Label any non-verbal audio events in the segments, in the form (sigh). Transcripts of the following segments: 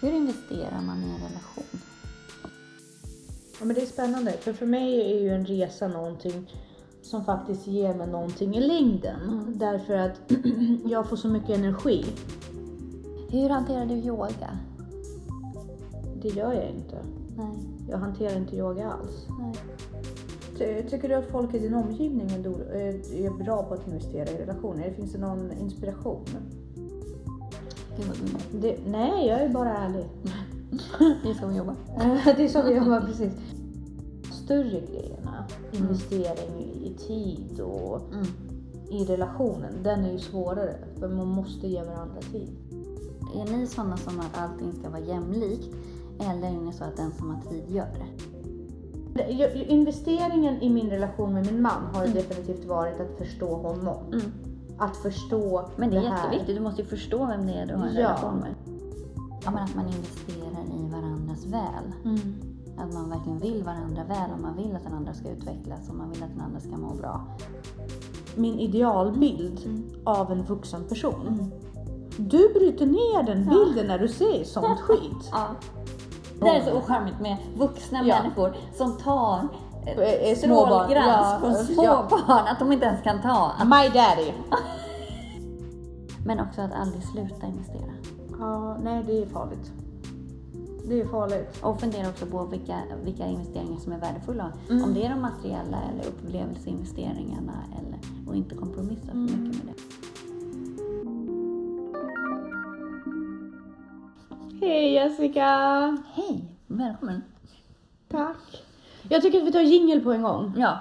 Hur investerar man i en relation? Ja, men det är spännande, för för mig är ju en resa någonting som faktiskt ger mig någonting i längden. Mm. Därför att (clears throat) jag får så mycket energi. Hur hanterar du yoga? Det gör jag inte. Nej, Jag hanterar inte yoga alls. nej. Ty- Tycker du att folk i din omgivning är, är är bra på att investera i relationer? Finns det någon inspiration? Det, nej, jag är bara ärlig. Det är så vi jobbar. (laughs) det är så vi jobbar precis. Större grejerna, investering i tid och Mm. i relationen, den är ju svårare. För man måste ge varandra tid. Är ni sådana som att allting ska vara jämlikt? Eller är ni så att den som har tid gör det? Investeringen i min relation med min man har Mm. definitivt varit att förstå honom. Mm. Att förstå Men det är här. jätteviktigt. Du måste ju förstå vem det är du har en Ja. relation med. Ja, men att man investerar i varandras väl. Mm. Att man verkligen vill varandra väl och man vill att den andra ska utvecklas och man vill att den andra ska må bra. Min idealbild Mm. av en vuxen person. Du bryter ner den Ja. bilden när du säger sånt (laughs) skit. Ja. Det är så ocharmigt med vuxna Ja. människor som tar Eh, eh, strålglans Ja, från små ja. att de inte ens kan ta. Att, My daddy. men också att aldrig sluta investera. Ja, nej det är farligt. Det är farligt. Och fundera också på vilka, vilka investeringar som är värdefulla. Mm. Om det är de materiella eller upplevelseinvesteringarna eller, och inte kompromissa för Mm. mycket med det. Hej Jessica! Hej, välkommen. Tack. Jag tycker att vi tar jingel på en gång. Ja,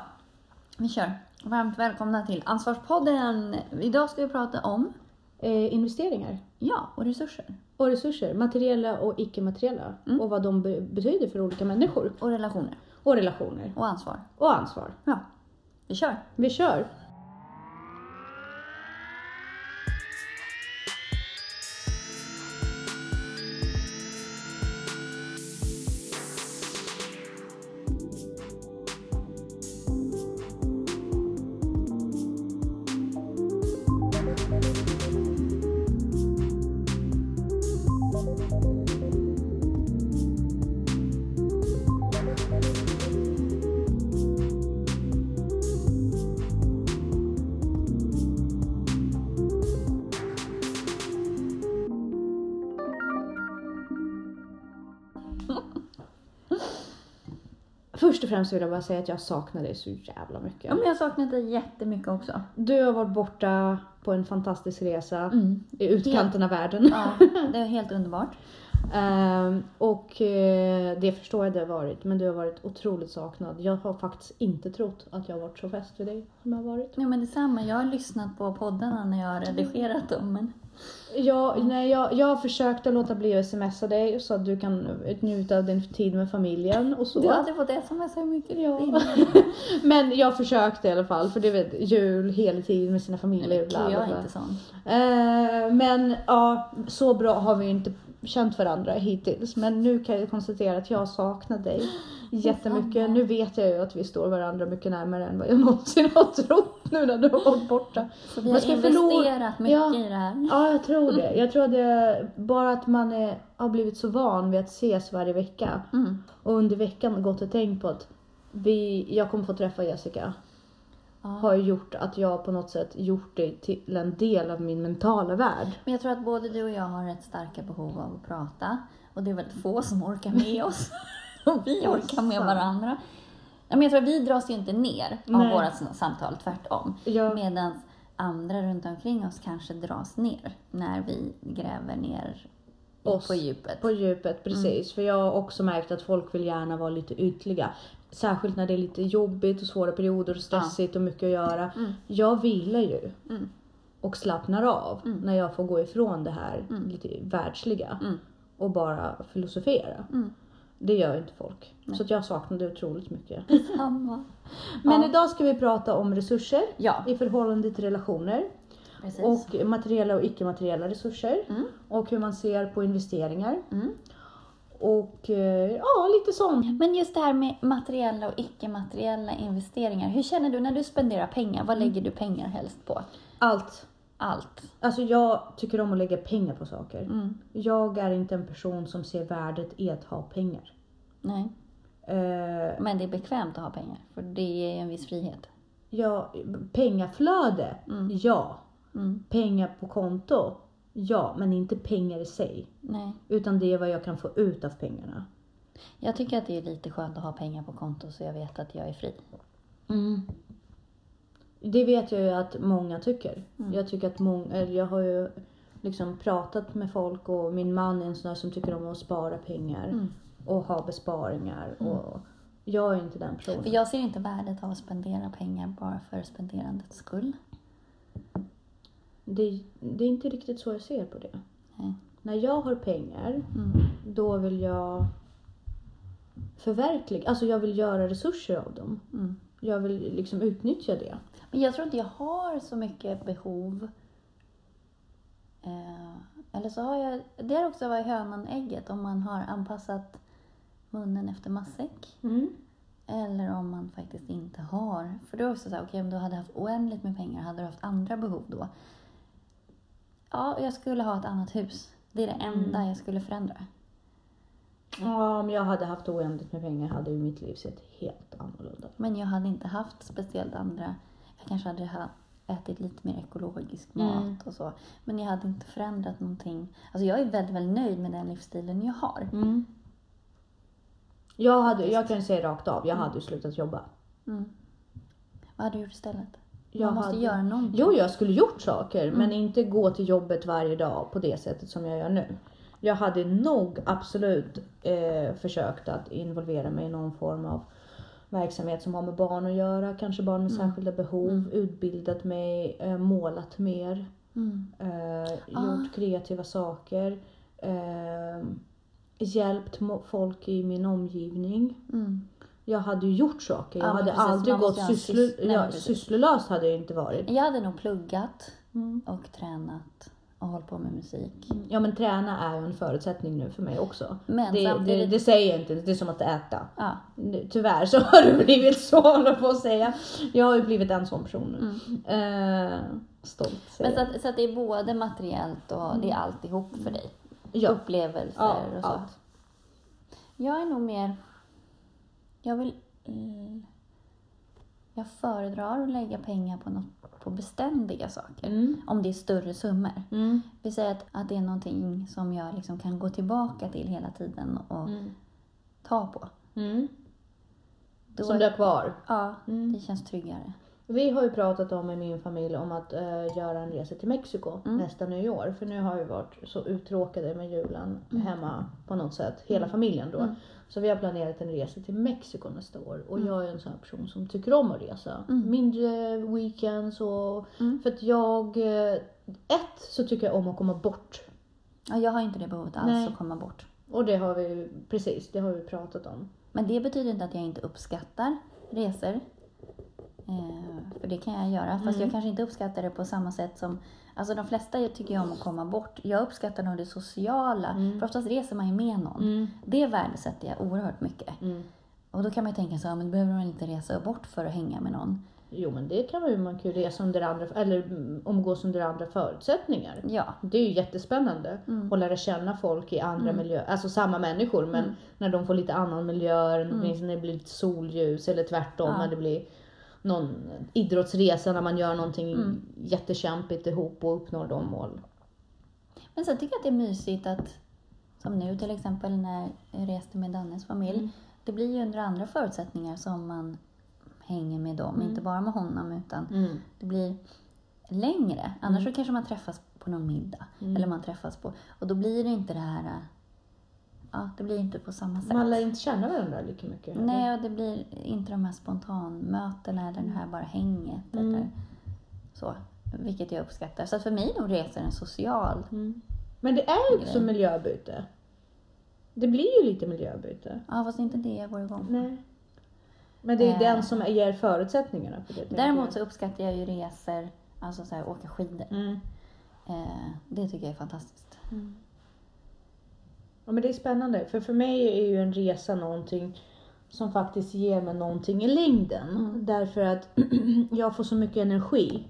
vi kör. Varmt välkomna till Ansvarspodden. Idag ska vi prata om Eh, investeringar ja, och resurser och resurser, materiella och icke-materiella. Mm. Och vad de be- betyder för olika människor. och relationer Och relationer. och ansvar. Och ansvar. Ja, vi kör. Vi kör. Främst vill jag bara säga att jag saknar dig så jävla mycket. Ja, men jag har saknat dig jättemycket också. Du har varit borta på en fantastisk resa Mm. i utkanten av världen. Ja, det är helt underbart. (laughs) Ehm, och eh, det förstår jag det har varit, men du har varit otroligt saknad. Jag har faktiskt inte trott att jag har varit så fäst vid dig som jag har varit. Ja, men detsamma. Jag har lyssnat på poddarna när jag har redigerat dem. Men... Jag, nej, jag, jag har försökt att låta bli att smsa dig så att du kan njuta av din tid med familjen och så. Du har aldrig fått sms hur mycket Ja. (laughs) Men jag försökte i alla fall, för du vet jul hela tiden med sina familjer. Bla, bla, jag är inte sån. Eh, men ja, så bra har vi inte känt varandra hittills. Men nu kan jag konstatera att jag saknar dig jättemycket. Nu vet jag ju att vi står varandra mycket närmare än vad jag (laughs) någonsin har trott nu när du har varit borta. Så vi har ska investerat förlora- mycket Ja. i det här. Ja, jag tror det. Jag tror det bara att man är, har blivit så van vid att ses varje vecka Mm. och under veckan gått och tänkt på att vi, jag kommer få träffa Jessica Ja. har gjort att jag på något sätt gjort dig till en del av min mentala värld. Men jag tror att både du och jag har rätt starka behov av att prata. Och det är väldigt få som orkar med oss. (laughs) och vi orkar med varandra. Ja, Men jag tror att vi dras ju inte ner av Nej. våra samtal, tvärtom. Jag, Medan andra runt omkring oss kanske dras ner när vi gräver ner Oss. på djupet. På djupet, precis. För jag har också märkt att folk vill gärna vara lite ytliga. Särskilt när det är lite jobbigt och svåra perioder och stressigt och mycket att göra. Mm. Jag vilar ju Mm. och slappnar av Mm. när jag får gå ifrån det här Mm. lite världsliga Mm. och bara filosofera. Mm. Det gör inte folk. Nej. Så att jag saknade otroligt mycket. Samma. Men Ja. idag ska vi prata om resurser Ja, i förhållande till relationer. precis. Och materiella och icke-materiella resurser. Mm. Och hur man ser på investeringar. Mm. Och eh, ja, lite sånt. Men just det här med materiella och icke-materiella investeringar. Hur känner du när du spenderar pengar? Vad lägger du pengar helst på? Allt. Allt. Alltså jag tycker om att lägga pengar på saker. Mm. Jag är inte en person som ser värdet i att ha pengar. Nej. Eh, Men det är bekvämt att ha pengar, för det ger en viss frihet. ja, pengaflöde, Mm. ja. Mm. Pengar på konto, ja. Men inte pengar i sig. Nej. Utan det är vad jag kan få ut av pengarna. Jag tycker att det är lite skönt att ha pengar på konto så jag vet att jag är fri. Det vet jag ju att många tycker. Mm. Jag tycker att många, jag har ju liksom pratat med folk och min man är en sån där som tycker om att spara pengar Mm. och ha besparingar och jag är inte den personen. För jag ser inte värdet av att spendera pengar bara för spenderandets skull. Det, det är inte riktigt så jag ser på det. Nej. När jag har pengar, Mm. då vill jag förverkliga, alltså jag vill göra resurser av dem. Mm. Jag vill liksom utnyttja det. Men jag tror inte jag har så mycket behov. Eh, eller så har jag, det har också varit hönan ägget om man har anpassat munnen efter matsäck. Eller om man faktiskt inte har. För då är det också så här, okej om du hade haft oändligt med pengar, hade du haft andra behov då? Ja, jag skulle ha ett annat hus. Det är det enda jag skulle förändra. Ja, om jag hade haft oändligt med pengar hade ju mitt liv sett helt annorlunda ut. Men jag hade inte haft speciellt andra. Jag kanske hade ha- ätit lite mer ekologisk mat Mm. och så. Men jag hade inte förändrat någonting. Alltså jag är väldigt, väldigt nöjd med den livsstilen jag har. Jag, hade, jag kan säga rakt av, jag hade ju slutat jobba. Mm. Vad hade du gjort istället? Jag Man måste hade- göra någonting. Jo, jag skulle gjort saker, Mm. men inte gå till jobbet varje dag på det sättet som jag gör nu. Jag hade nog absolut eh, försökt att involvera mig i någon form av verksamhet som har med barn att göra, kanske barn med Mm. särskilda behov, utbildat mig, eh, målat mer, Mm. eh, Ah. gjort kreativa saker, eh, hjälpt folk i min omgivning. Mm. Jag hade ju gjort saker. Jag Ja, hade precis, aldrig gått måste ju ha en sysslo- sys- Nej, ja, men precis. sysslolös hade jag inte varit. Jag hade nog pluggat Mm. och tränat och hållit på med musik. Ja men träna är ju en förutsättning nu för mig också. Men Det, det, samtidigt... det säger jag inte, det är som att äta. Ja. Tyvärr så har det blivit så, håller på att säga. Jag har ju blivit en sån person nu. Eh, stolt Men säger så jag. att, så att det är både materiellt och det är alltihop för dig. Ja, Upplevelser ja, och så. allt. Jag är nog mer... Jag vill... mm, Jag föredrar att lägga pengar på, något, på beständiga saker. Mm. Om det är större summor. Mm. Vi säger att, att det är någonting som jag liksom kan gå tillbaka till hela tiden och Mm. ta på. Mm. Då, Som du har kvar. Ja, Mm. det känns tryggare. Vi har ju pratat om i min familj om att eh, göra en resa till Mexiko Mm. nästa nyår. För nu har vi varit så uttråkade med julen hemma på något sätt. Hela Mm. familjen då. Mm. Så vi har planerat en resa till Mexiko nästa år. Och Mm. jag är en sån här person som tycker om att resa. Mm. Mindre weekends och... Mm. För att jag... eh, Ett så tycker jag om att komma bort. Ja, jag har inte det behovet alls Nej. att komma bort. Och det har vi precis, det har vi pratat om. Men det betyder inte att jag inte uppskattar resor. Eh, för det kan jag göra. Fast Mm. jag kanske inte uppskattar det på samma sätt som... Alltså de flesta tycker ju om att komma bort. Jag uppskattar nog det sociala. Mm. För oftast reser man ju med någon. Det värdesätter jag oerhört mycket. Mm. Och då kan man ju tänka så men behöver man inte resa bort för att hänga med någon. Jo men det kan man ju, man kan ju resa under andra, eller mm, umgås under andra förutsättningar. Ja. Det är ju jättespännande Mm. att lära känna folk i andra Mm. miljöer, alltså samma människor men Mm. när de får lite annan miljö, Mm. när det blir lite solljus eller tvärtom Ja. när det blir någon idrottsresa när man gör någonting Mm. jättekämpigt ihop och uppnår de mål. Men sen tycker jag att det är mysigt att, som nu till exempel när jag reste med Dannes familj. Mm. Det blir ju under andra förutsättningar som man hänger med dem. Mm. Inte bara med honom utan det blir längre. Annars så kanske man träffas på någon middag. Mm. Eller man träffas på... Och då blir det inte det här... Ja, det blir inte på samma sätt. Man lär inte känna varandra lika mycket. eller? Nej, och det blir inte de här spontanmötena eller det här bara hänget. Mm. Eller så. Vilket jag uppskattar. Så för mig är nog resor en social... Mm. Men det är ju också miljöbyte. Det blir ju lite miljöbyte. Ja, fast inte det jag går igång på. Nej. Men det är Eh. den som ger förutsättningarna för det. Däremot så uppskattar jag ju resor, alltså så här, åka skidor. Mm. Eh, det tycker jag är fantastiskt. Ja men det är spännande för för mig är ju en resa någonting som faktiskt ger mig någonting i längden. Mm. Därför att (clears throat) jag får så mycket energi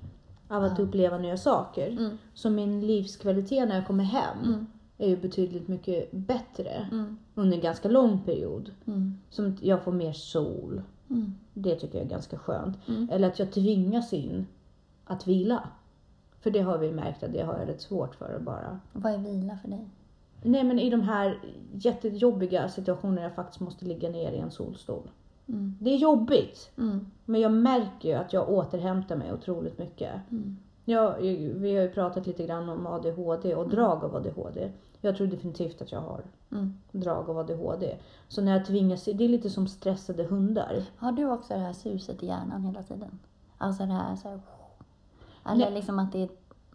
av att Ja. uppleva nya saker. Mm. Så min livskvalitet när jag kommer hem Mm. är ju betydligt mycket bättre Mm. under en ganska lång period. Mm. Som jag får mer sol. Mm. Det tycker jag är ganska skönt. Mm. Eller att jag tvingas in att vila. För det har vi märkt att det har jag rätt svårt för att bara. Vad är vila för dig? Nej men i de här jättejobbiga situationerna jag faktiskt måste ligga ner i en solstol. Mm. Det är jobbigt. Mm. Men jag märker ju att jag återhämtar mig otroligt mycket. Mm. Jag, vi har ju pratat lite grann om ADHD och drag av ADHD. Jag tror definitivt att jag har Mm. drag av ADHD. Så när jag tvingas, det är lite som stressade hundar. Har du också det här suset i hjärnan hela tiden? Alltså det här så här... Eller Nej. liksom att det är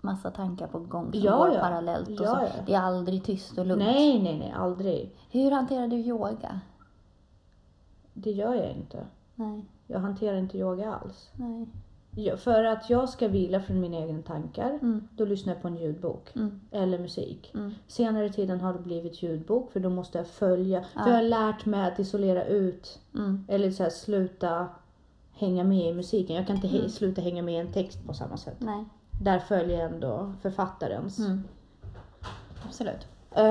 massa tankar på gång som Ja, går ja. parallellt och Ja, så. Det är aldrig tyst och lugnt. Nej, nej, nej, aldrig. Hur hanterar du yoga? Det gör jag inte. Nej, Jag hanterar inte yoga alls. nej. För att jag ska vila från mina egna tankar, Mm. då lyssnar jag på en ljudbok. Mm. Eller musik. Mm. Senare i tiden har det blivit ljudbok för då måste jag följa. Ja. För jag har lärt mig att isolera ut Mm. eller så här, sluta hänga med i musiken. Jag kan inte Mm. sluta hänga med i en text på samma sätt. Nej. Där följer ändå författarens. Mm. Absolut. Eh,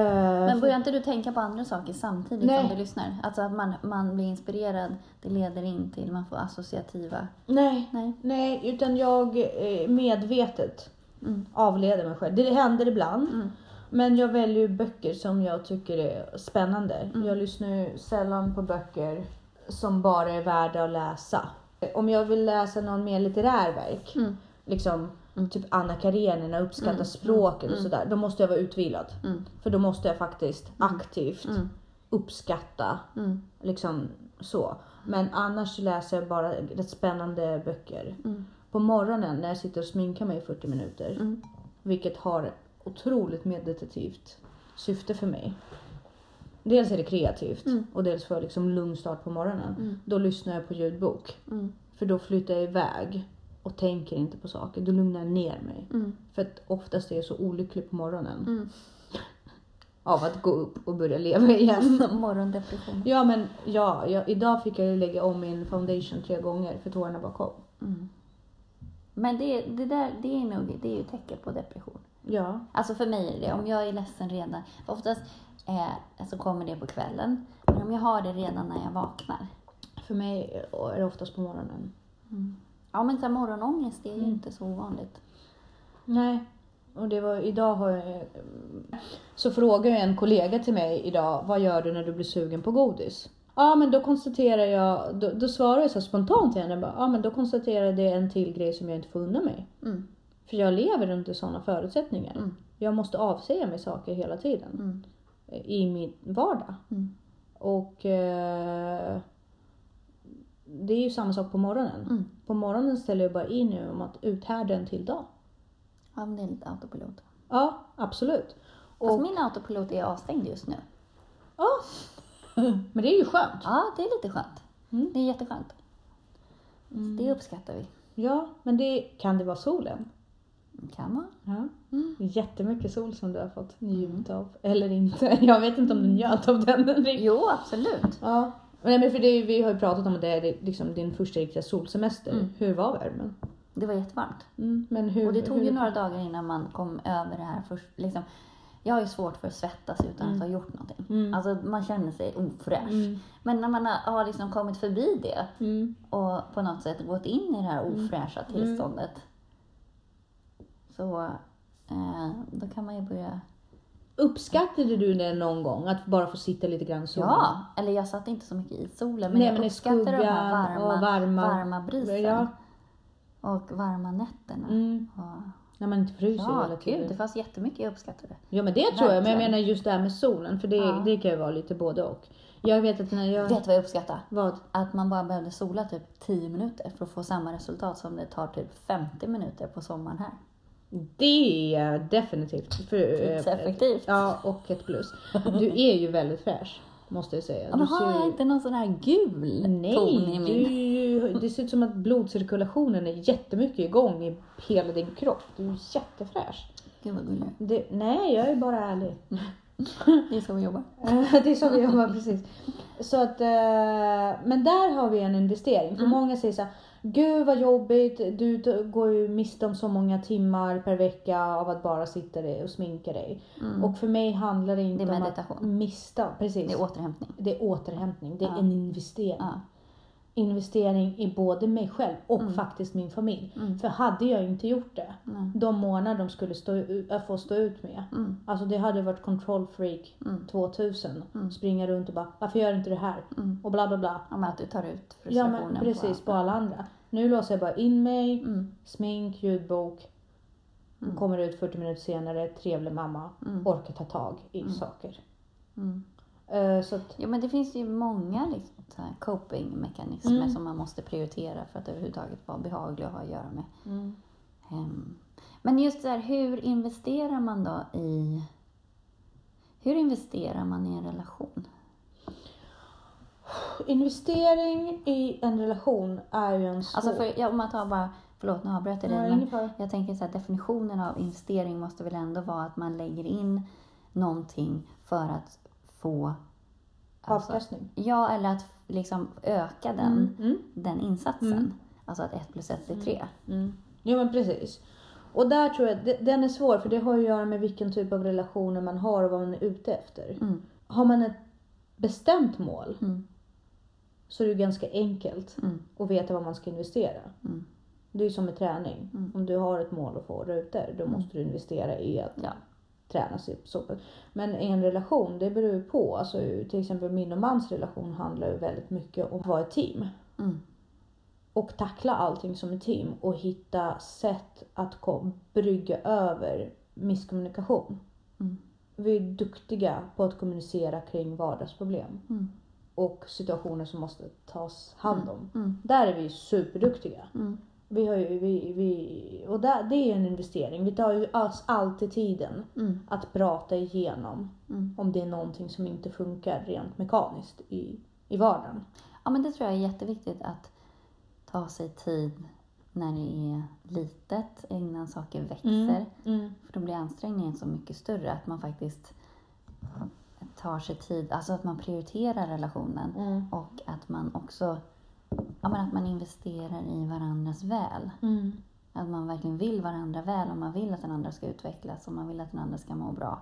Men börjar inte du tänka på andra saker samtidigt Nej. som du lyssnar? Alltså att man, man blir inspirerad, det leder in till, man får associativa... nej, Nej. nej, utan jag eh, medvetet Mm. avleder mig själv. Det händer ibland. Mm. Men jag väljer böcker som jag tycker är spännande. Mm. Jag lyssnar ju sällan på böcker som bara är värda att läsa. Om jag vill läsa någon mer litterär verk, Mm. liksom Mm. typ Anna Karenina, uppskatta Mm. språket och Mm. sådär, då måste jag vara utvilad. Mm. För då måste jag faktiskt aktivt Mm. uppskatta, Mm. liksom så. Men annars läser jag bara rätt spännande böcker. På morgonen när jag sitter och sminkar mig i 40 minuter, vilket har otroligt meditativt syfte för mig. Dels är det kreativt Mm. och dels får jag liksom lugn start på morgonen. Mm. Då lyssnar jag på ljudbok. Mm. För då flyttar jag iväg och tänker inte på saker. Då lugnar jag ner mig. Mm. För att oftast är jag så olycklig på morgonen. Mm. (laughs) Av att gå upp och börja leva igen. (laughs) Morgondepression. Ja men ja, jag, idag fick jag lägga om min foundation tre gånger för tårarna bara kom. Mm. Men det, det där det är nog det är ju tecken på depression. Ja. Alltså för mig är det Om jag är ledsen redan. Oftast eh, så kommer det på kvällen. Men om jag har det redan när jag vaknar. För mig är det oftast på morgonen. Ja men så här, morgonångest det är ju Mm. inte så ovanligt. Nej. Och det var, idag har jag... Så frågar ju en kollega till mig idag, vad gör du när du blir sugen på godis? Ja men då konstaterar jag, då, då svarar jag så spontant till henne, bara, ja men då konstaterar jag det är en till grej som jag inte får unna mig. Mm. För jag lever under sådana förutsättningar. Mm. Jag måste avsäga mig saker hela tiden. Mm. I min vardag. Mm. Och eh, det är ju samma sak på morgonen. Mm. På morgonen ställer jag bara in nu om att uthärda en till dag. Ja men det är lite autopilot. Ja, absolut. Fast Och, min autopilot är avstängd just nu. ja. (laughs) Men det är ju skönt. Ja det är lite skönt. Mm. Det är jätteskönt. Det uppskattar vi. Ja, men det kan det vara solen? Kan vara. Ja. Mm. Jättemycket sol som du har fått njuta av. Eller inte. (laughs) Jag vet inte om du njöt av den. Jo absolut. Ja. Nej, men för det, vi har ju pratat om att det är liksom din första riktiga solsemester. Mm. Hur var värmen? Det var jättevarmt. Mm. Men hur, Och det tog hur, ju några dagar innan man kom över det här först. Liksom, jag har ju svårt för att svettas utan Mm. att ha gjort någonting. Mm. Alltså man känner sig ofräsch. Mm. Men när man har, liksom kommit förbi det Mm. och på något sätt gått in i det här ofräscha tillståndet. Så eh, då kan man ju börja... Uppskattade du det någon gång? Att bara få sitta lite grann i solen? Ja, eller jag satt inte så mycket i solen men Nej, jag men i uppskattar de här skuggan varma, och varma- varma brisen. Ja. Och varma nätterna. Mm. Och, När man inte fryser ja, hela tiden. gud, det fanns jättemycket jag uppskattade. Ja men det tror jag, men jag menar just det här med solen, för det, Ja. det kan ju vara lite både och. Jag vet att när jag... Vet vad jag uppskattar? Vad? Att man bara behövde sola typ 10 minuter för att få samma resultat som det tar typ 50 minuter på sommaren här. Det är definitivt. För, eh, Tidseffektivt. Ja, och ett plus. Du är ju väldigt fräsch, måste jag säga. Ja, men har jag inte någon sån här gul Nej, ton i min... ju- det ser ut som att blodcirkulationen är jättemycket igång i hela din kropp. Du är jättefräsch. Gud vad gullig Det, nej, jag är bara ärlig. (laughs) Det är så vi jobbar. det är så vi jobbar precis. Så att, eh, men där har vi en investering. För Mm. många säger så här, Gud vad jobbigt, du går ju miste om så många timmar per vecka av att bara sitta och sminka dig. Mm. Och för mig handlar det inte Det om att mista, precis. Det är återhämtning. Det är återhämtning, det är Ja. en investering. Ja. Investering i både mig själv och Mm. faktiskt min familj. Mm. För hade jag inte gjort det, Mm. de månader de skulle stå, äh, få stå ut med. Mm. Alltså det hade varit control freak Mm. 2000. Mm. Springa runt och bara, varför gör du inte det här? Mm. Och bla bla bla. Ja, men att du tar ut Ja frustrationen men precis, på på alla andra. Nu låser jag bara in mig, Mm. smink, ljudbok. Mm. Kommer ut 40 minuter senare, trevlig mamma. Mm. Orkar ta tag i Mm. saker. Eh, så att, Jo, men det finns ju många liksom, coping-mekanismer Mm. som man måste prioritera för att överhuvudtaget vara behaglig och ha att göra med. mm. Ehm, Men just så här, hur investerar man då i... Hur investerar man i en relation? Investering i en relation är ju en svår... Alltså för, ja, om man tar bara... Förlåt, nu avbröt jag dig. Men jag tänker så här, definitionen av investering måste väl ändå vara att man lägger in någonting för att få... Alltså, Avkastning. ja, eller att liksom öka den, Mm. Mm. den insatsen. Mm. Alltså att ett plus ett blir tre. Mm. Jo men precis. Och där tror jag, den är svår för det har att göra med vilken typ av relationer man har och vad man är ute efter. Mm. Har man ett bestämt mål Mm. så är det ju ganska enkelt Mm. att veta vad man ska investera. Mm. Det är ju som med träning. Mm. Om du har ett mål att få rutor då Mm. måste du investera i att Ja. Träna sig så. Men i en relation, det beror ju på. Alltså, till exempel min och mans relation handlar ju väldigt mycket om att vara ett team. Mm. och tackla allting som ett team och hitta sätt att brygga över misskommunikation. Mm. Vi är duktiga på att kommunicera kring vardagsproblem Mm. och situationer som måste tas hand om. Mm. Där är vi superduktiga. Mm. Vi har ju, vi, vi, och där, det är en investering. Vi tar ju oss alltid tiden Mm. att prata igenom Mm. om det är någonting som inte funkar rent mekaniskt i, i vardagen. Ja, men det tror jag är jätteviktigt att ta sig tid när det är litet, innan saker växer. Mm. För då blir ansträngningen så mycket större att man faktiskt tar sig tid, alltså att man prioriterar relationen Mm. och att man också ja, men att man investerar i varandras väl. Mm. Att man verkligen vill varandra väl och man vill att den andra ska utvecklas och man vill att den andra ska må bra.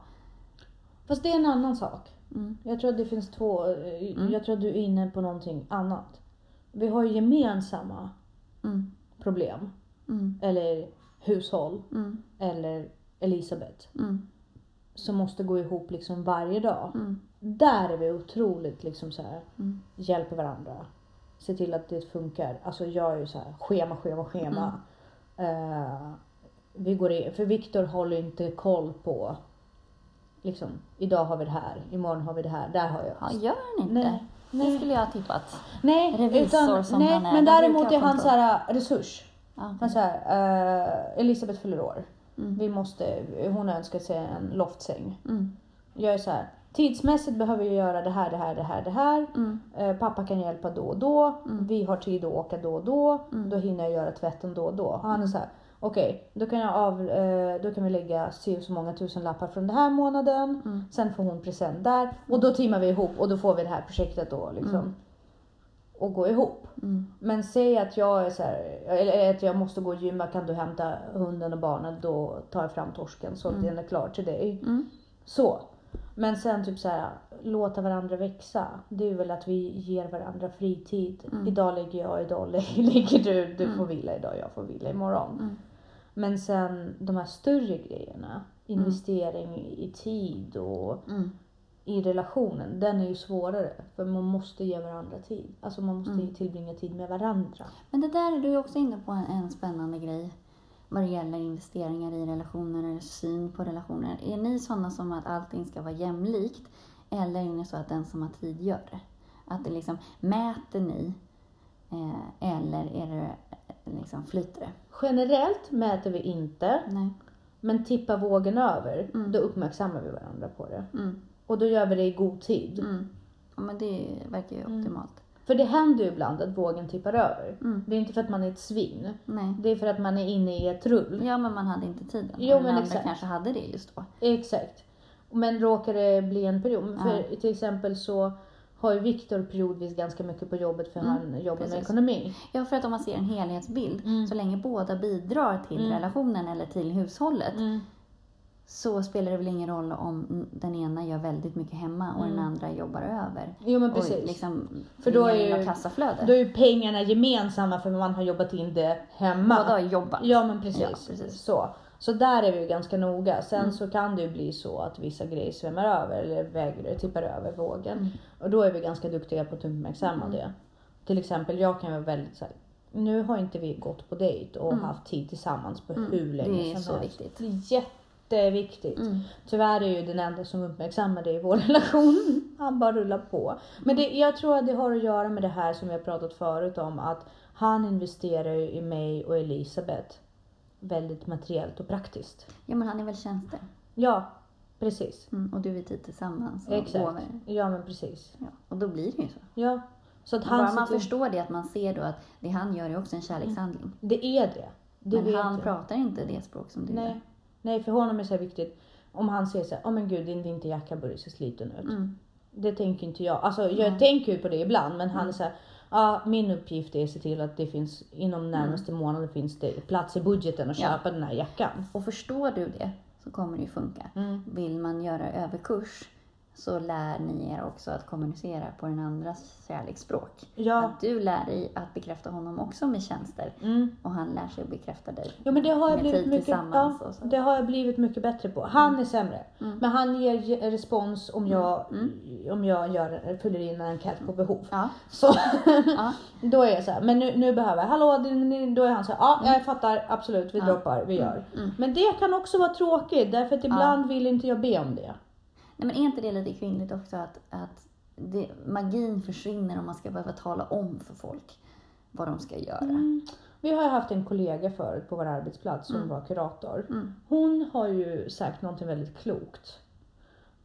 Fast det är en annan sak. Mm. Jag tror att det finns två, eh, Mm. jag tror att du är inne på någonting annat. Vi har ju gemensamma Mm. problem. Mm. Eller hushåll. Mm. Eller Elisabeth. Som måste gå ihop liksom varje dag. Där är vi otroligt liksom så här, hjälper varandra. Se till att det funkar. Alltså jag är ju så här, schema, schema, schema. Eh, vi går in, för Viktor håller inte koll på liksom, idag har vi det här, imorgon har vi det här, där har jag. Ja, gör han inte? Nej. Det skulle jag ha tippat. Nej, Revisor utan, som nej han är, men däremot är ha han så här resurs. Ja, Han så här, eh, Elisabeth fyller år. Mm. Vi måste, hon önskar sig en loftsäng. Mm. Jag är så här, tidsmässigt behöver vi göra det här, det här, det här, det här. Mm. Eh, pappa kan hjälpa då och då. Mm. Vi har tid att åka då och då. Mm. Då hinner jag göra tvätten då och då. Och han är så här, okej, då kan jag av, eh, då kan vi lägga si så många tusen lappar från den här månaden. Mm. Sen får hon present där. Och då teamar vi ihop och då får vi det här projektet då liksom. Mm. Och gå ihop. Mm. Men säg att jag är så här, eller att jag måste gå och gymma, kan du hämta hunden och barnen? Då tar jag fram torsken så att Mm. den är klar till dig. Så. Men sen typ så här, låta varandra växa. Det är väl att vi ger varandra fritid. Mm. Idag ligger jag, idag (laughs) ligger du. Du Mm. får vila idag, jag får vila imorgon. Mm. Men sen de här större grejerna. Investering i tid och Mm. i relationen. Den är ju svårare. För man måste ge varandra tid. Alltså man måste Mm. tillbringa tid med varandra. Men det där är du ju också inne på en, en spännande grej vad det gäller investeringar i relationer eller syn på relationer. Är ni sådana som att allting ska vara jämlikt eller är ni så att den som har tid gör det? Att det liksom, mäter ni eh, eller är det eh, liksom flyter det? Generellt mäter vi inte. Nej. Men tippar vågen över, Mm. då uppmärksammar vi varandra på det. Mm. Och då gör vi det i god tid. Mm. Ja, men det verkar ju Mm. optimalt. För det händer ju ibland att vågen tippar över. Mm. Det är inte för att man är ett svin. Nej. Det är för att man är inne i ett rull. Ja, men man hade inte tiden. Jo, men andra exakt. kanske hade det just då. Exakt. Men råkar det bli en period. För till exempel så har ju Viktor periodvis ganska mycket på jobbet för Mm, han jobbar med precis. ekonomi. Ja, för att om man ser en helhetsbild, Mm. så länge båda bidrar till Mm. relationen eller till hushållet, Mm. Så spelar det väl ingen roll om den ena gör väldigt mycket hemma och den Mm. andra jobbar över. Jo men Och precis. liksom För då är ju- kassaflöde. Då är ju pengarna gemensamma för man har jobbat in det hemma. Båda har jobbat. Ja men precis. Ja, precis. Så. så där är vi ju ganska noga. Sen Mm. så kan det ju bli så att vissa grejer svämmar över eller väger, tippar över vågen. Mm. Och då är vi ganska duktiga på att uppmärksamma Mm. det. Till exempel jag kan vara väldigt så här, nu har inte vi gått på dejt och Mm. haft tid tillsammans på Mm. hur länge Det är som så helst. viktigt. Det är jätteviktigt. Mm. Tyvärr är ju den enda som uppmärksammar det i vår (laughs) relation. Han bara rullar på. Men det, jag tror att det har att göra med det här som vi har pratat förut om att han investerar ju i mig och Elisabeth väldigt materiellt och praktiskt. Ja, men han är väl tjänster? Ja, precis. Mm. Och du är tid tillsammans och Exakt. gåvor. Ja men precis. Ja. Och då blir det ju så. Ja. Så att Bara man förstår det, att man ser då att det han gör är också en kärlekshandling. Det är det. det men han pratar inte det språk som du Nej. Nej, för honom är det viktigt. Om han säger så här, åh men gud din vinterjacka börjar se sliten ut. Mm. Det tänker inte jag. Alltså jag Nej. tänker ju på det ibland men han Mm. är så här, ja min uppgift är att se till att det finns inom närmaste månaden finns det plats i budgeten att Mm. Ja. köpa den här jackan. Och förstår du det så kommer det ju funka. Mm. Vill man göra överkurs så lär ni er också att kommunicera på den andras kärleksspråk. Ja. Att du lär dig att bekräfta honom också med tjänster Mm. och han lär sig att bekräfta dig Ja men det har jag blivit mycket, ja, det har jag blivit mycket bättre på. Han är sämre. Mm. Men han ger ge- respons om jag, Mm. om jag gör, fyller in en enkät på behov. Ja, Så (laughs) (laughs) då är jag så här, men nu, nu behöver jag, hallå, då är han så här, ja jag fattar absolut, vi Mm. Droppar, vi gör. mm. Men det kan också vara tråkigt därför att ibland vill inte jag be om det. Nej, men är inte det lite kvinnligt också att, att det, magin försvinner om man ska behöva tala om för folk vad de ska göra? Mm. Vi har haft en kollega förut på vår arbetsplats som Mm. var kurator. Mm. Hon har ju sagt någonting väldigt klokt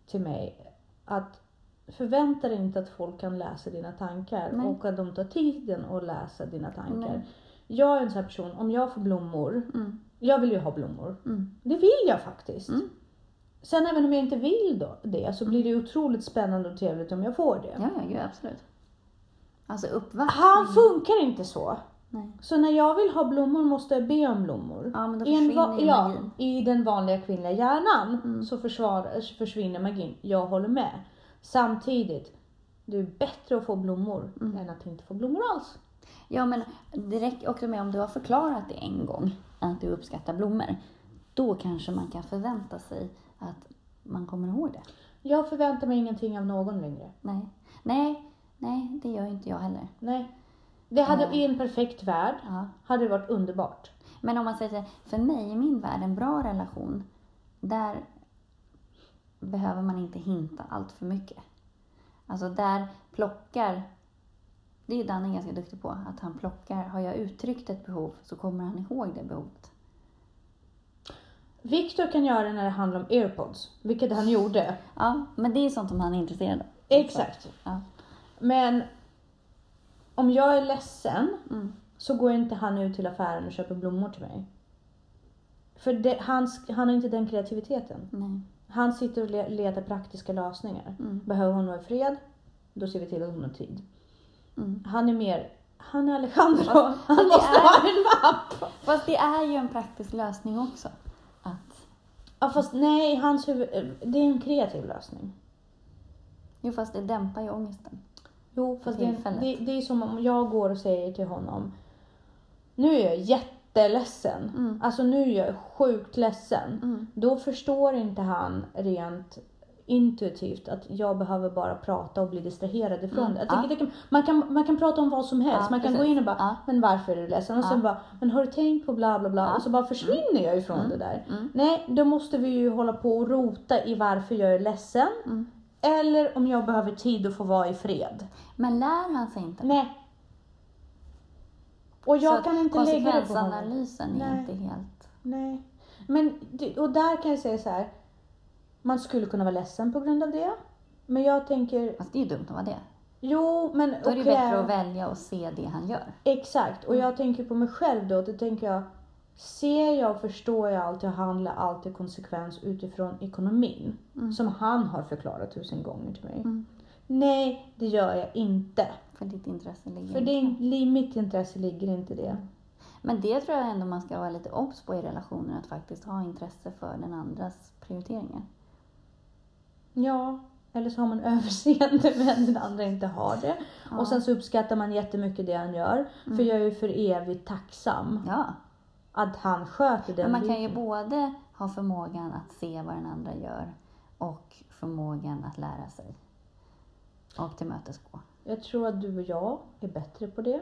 till mig. Att förvänta dig inte att folk kan läsa dina tankar Nej. och att de tar tiden att läsa dina tankar. Nej. Jag är en sån här person, om jag får blommor, Mm. jag vill ju ha blommor. Mm. Det vill jag faktiskt. Sen även om jag inte vill då, det så blir det otroligt spännande och trevligt om jag får det. Ja, ja, gud, absolut. Alltså uppvaktning. Han funkar inte så. Nej. Så när jag vill ha blommor måste jag be om blommor. Ja, men då I, en va- ja. I den vanliga kvinnliga hjärnan Mm. så försvar, försvinner magin. Jag håller med. Samtidigt, det är bättre att få blommor Mm. än att inte få blommor alls. Ja, men det räcker också med om du har förklarat det en gång, att du uppskattar blommor. Då kanske man kan förvänta sig att man kommer ihåg det. Jag förväntar mig ingenting av någon längre. Nej, nej, nej, det gör inte jag heller. Nej. Det hade Ja. i en perfekt värld Ja. hade det varit underbart. Men om man säger för mig i min värld, en bra relation, där behöver man inte hinta allt för mycket. Alltså där plockar, det är Danne ganska duktig på, att han plockar, har jag uttryckt ett behov så kommer han ihåg det behovet. Viktor kan göra det när det handlar om airpods, vilket han gjorde. Ja, men det är sånt som han är intresserad av. Exakt. Ja. Men om jag är ledsen Mm. så går inte han ut till affären och köper blommor till mig. För det, han, han har inte den kreativiteten. Nej. Han sitter och le, letar praktiska lösningar. Mm. Behöver hon vara i fred, då ser vi till att hon har tid. Mm. Han är mer, han är Alejandro. Fast- Han fast måste är- ha en mapp. Fast det är ju en praktisk lösning också. Ja fast nej, hans huvud, det är en kreativ lösning. jo, fast det dämpar ju ångesten. Jo, fast det, det, det är som om jag går och säger till honom, nu är jag jätteledsen. Mm. Alltså nu är jag sjukt ledsen. Mm. Då förstår inte han rent intuitivt att jag behöver bara prata och bli distraherad ifrån Mm, det. Jag ja. tycker det kan, man, kan, man kan prata om vad som helst. Ja, man kan precis. gå in och bara, Ja. men varför är du ledsen? Och sen bara, men har du tänkt på bla bla bla? Och så bara försvinner jag ifrån Mm. det där. Mm. Nej, då måste vi ju hålla på och rota i varför jag är ledsen. Mm. Eller om jag behöver tid att få vara i fred. Men lär han sig inte? Nej. Och jag Så kan inte lägga det på honom. konsekvensanalysen är Nej. inte helt... Nej. Men, och där kan jag säga så här. Man skulle kunna vara ledsen på grund av det. Men jag tänker, Fast det är ju dumt att vara det. jo men Då är det och bättre att välja och se det han gör. Exakt, och jag tänker på mig själv då. Då tänker jag, ser jag och förstår jag alltid och handlar alltid konsekvens utifrån ekonomin. Mm. Som han har förklarat tusen gånger till mig. Mm. Nej, det gör jag inte. För ditt intresse ligger För inte. i mitt intresse ligger inte det. Men det tror jag ändå man ska vara lite obs på i relationer, att faktiskt ha intresse för den andras prioriteringar. Ja, eller så har man (laughs) överseende med att den andra inte har det. Ja. Och sen så uppskattar man jättemycket det han gör. För jag är ju för evigt tacksam Ja, att han sköter den men man kan ju både ha förmågan att se vad den andra gör och förmågan att lära sig. Och tillmötesgå. Jag tror att du och jag är bättre på det.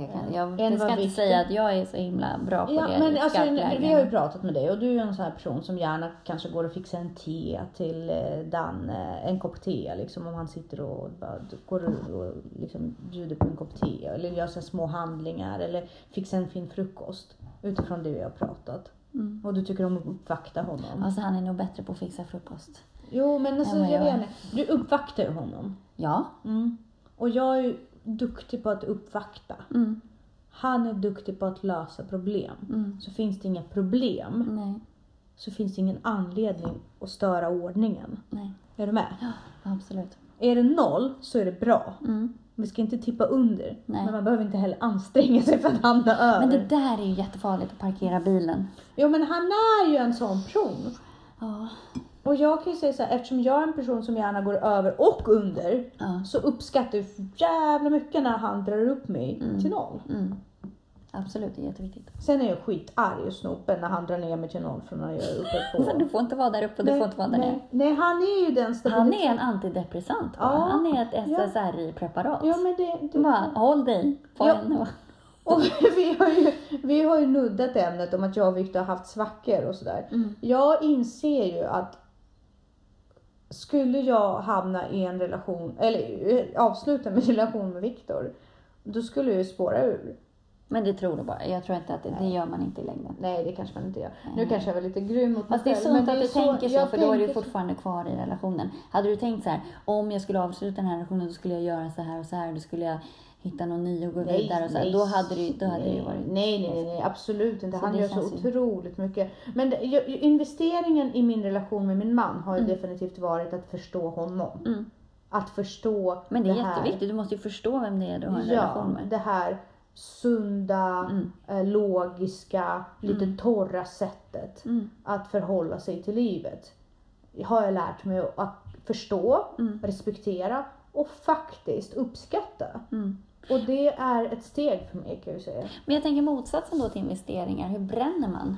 Jag, kan, jag, jag ska inte Victor- säga att jag är så himla bra på Ja, det. men alltså, vi har ju pratat med dig och du är en sån här person som gärna kanske går och fixar en te till eh, Danne, en kopp te liksom om han sitter och bara går och, och liksom bjuder på en kopp te eller gör så små handlingar eller fixar en fin frukost utifrån det vi har pratat. Mm. Och du tycker om att uppvakta honom. Alltså han är nog bättre på att fixa frukost. Jo men alltså jag jag- vet inte. Du uppvaktar ju honom. Ja. Mm. Och jag är ju duktig på att uppvakta. Mm. Han är duktig på att lösa problem. Mm. Så finns det inga problem Nej. så finns det ingen anledning att störa ordningen. Nej. Är du med? Ja, absolut. Är det noll så är det bra. Mm. Vi ska inte tippa under. Nej. Men man behöver inte heller anstränga sig för att hamna över. Men det där är ju jättefarligt att parkera bilen. Jo men han är ju en sån person. Ja. Och jag kan ju säga så här, eftersom jag är en person som gärna går över och under. Ja. Så uppskattar jag jävla mycket när han drar upp mig till noll. Mm. Absolut, det är jätteviktigt. Sen är jag skitarg och snopen när han drar ner mig till noll från när jag är uppe på. (laughs) Du får inte vara där uppe och du får inte vara där nere. nej, nej, han är ju den Han är en antidepressant. Ja. Han är ett. SSRI-preparat. Ja men det, det... Bara, håll dig på Ja. en. (laughs) Och vi har, ju, vi har ju nuddat ämnet om att jag och Viktor har haft svackor och sådär. Mm. Jag inser ju att skulle jag hamna i en relation, eller eh, avsluta min (laughs) relation med Viktor, då skulle jag ju spåra ur. Men det tror du bara. Jag tror inte att det, det gör man inte i längden. Nej, det kanske man inte gör. Nu kanske jag var lite grym mot mig Fast det är själv, sunt att du så- tänker så, för då är du tänker så. fortfarande kvar i relationen. Hade du tänkt så här, om jag skulle avsluta den här relationen, då skulle jag göra så här och så här, då skulle jag hitta någon ny och gå vidare och så här. Då hade det, då hade det ju nej, varit... Nej, nej, nej, nej, absolut inte. Han det gör så ju- otroligt mycket. Men det, jag- investeringen i min relation med min man har ju definitivt varit att förstå honom. Mm. Att förstå Men det är här. jätteviktigt, du måste ju förstå vem det är du har en Ja, relation med. det här sunda, Mm. eh, logiska, lite torra sättet Mm. att förhålla sig till livet. Har jag lärt mig att förstå, Mm. respektera och faktiskt uppskatta. Mm. Och det är ett steg för mig kan jag säga. Men jag tänker motsatsen då till investeringar, hur bränner man?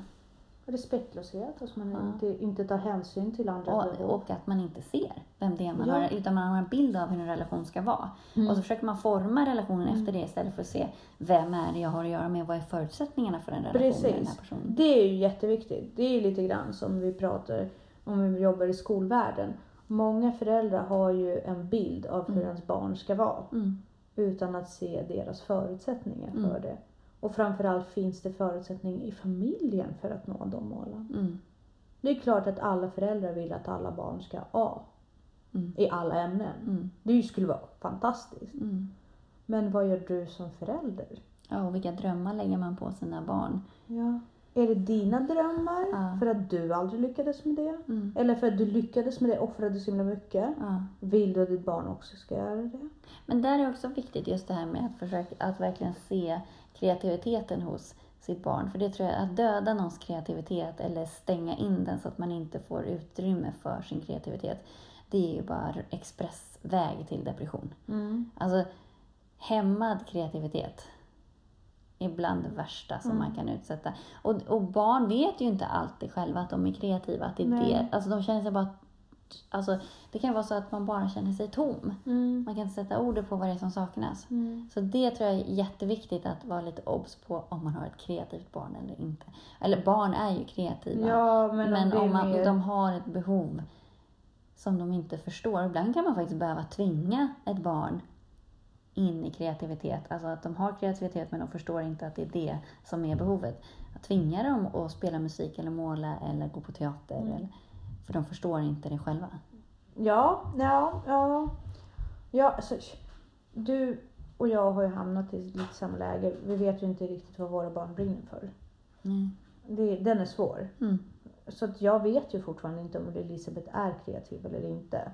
Respektlöshet, att man Ja. inte, inte tar hänsyn till andra Och, behov. och att man inte ser vem det är man Ja. har, utan man har en bild av hur en relation ska vara. Mm. Och så försöker man forma relationen efter det istället för att se vem är det jag har att göra med, vad är förutsättningarna för en relation med den här Precis. personen. Det är ju jätteviktigt. Det är lite grann som vi pratar om vi jobbar i skolvärlden. Många föräldrar har ju en bild av hur ens barn ska vara. Mm. utan att se deras förutsättningar Mm. för det. Och framförallt finns det förutsättning i familjen för att nå de målen. Mm. Det är klart att alla föräldrar vill att alla barn ska A Mm. i alla ämnen. Mm. Det skulle vara fantastiskt. Mm. Men vad gör du som förälder? Ja, och vilka drömmar lägger man på sina barn? Ja. Är det dina drömmar Ja. för att du aldrig lyckades med det? Mm. Eller för att du lyckades med det och offrade så himla mycket? Ja. Vill du att ditt barn också ska göra det? Men där är också viktigt just det här med att försöka att verkligen se kreativiteten hos sitt barn. För det tror jag, att döda någons kreativitet eller stänga in den så att man inte får utrymme för sin kreativitet. Det är ju bara expressväg till depression. Mm. Alltså hämmad kreativitet är bland det värsta som Mm. man kan utsätta. Och, och barn vet ju inte alltid själva att de är kreativa. Att det, är det. Alltså de känner sig bara... Alltså, det kan vara så att man bara känner sig tom. Mm. Man kan inte sätta ord på vad det är som saknas. Mm. Så det tror jag är jätteviktigt att vara lite obs på om man har ett kreativt barn eller inte. Eller barn är ju kreativa. Ja, men, men om, man, mer... de har ett behov som de inte förstår. Ibland kan man faktiskt behöva tvinga ett barn in i kreativitet. Alltså att de har kreativitet men de förstår inte att det är det som är behovet. Att tvinga dem att spela musik eller måla eller gå på teater. Mm. Eller, för de förstår inte det själva. Ja, ja, ja. ja alltså, du och jag har ju hamnat i lite samma läge. Vi vet ju inte riktigt vad våra barn brinner för. Nej. Det, den är svår. Mm. Så att jag vet ju fortfarande inte om Elisabeth är kreativ eller inte.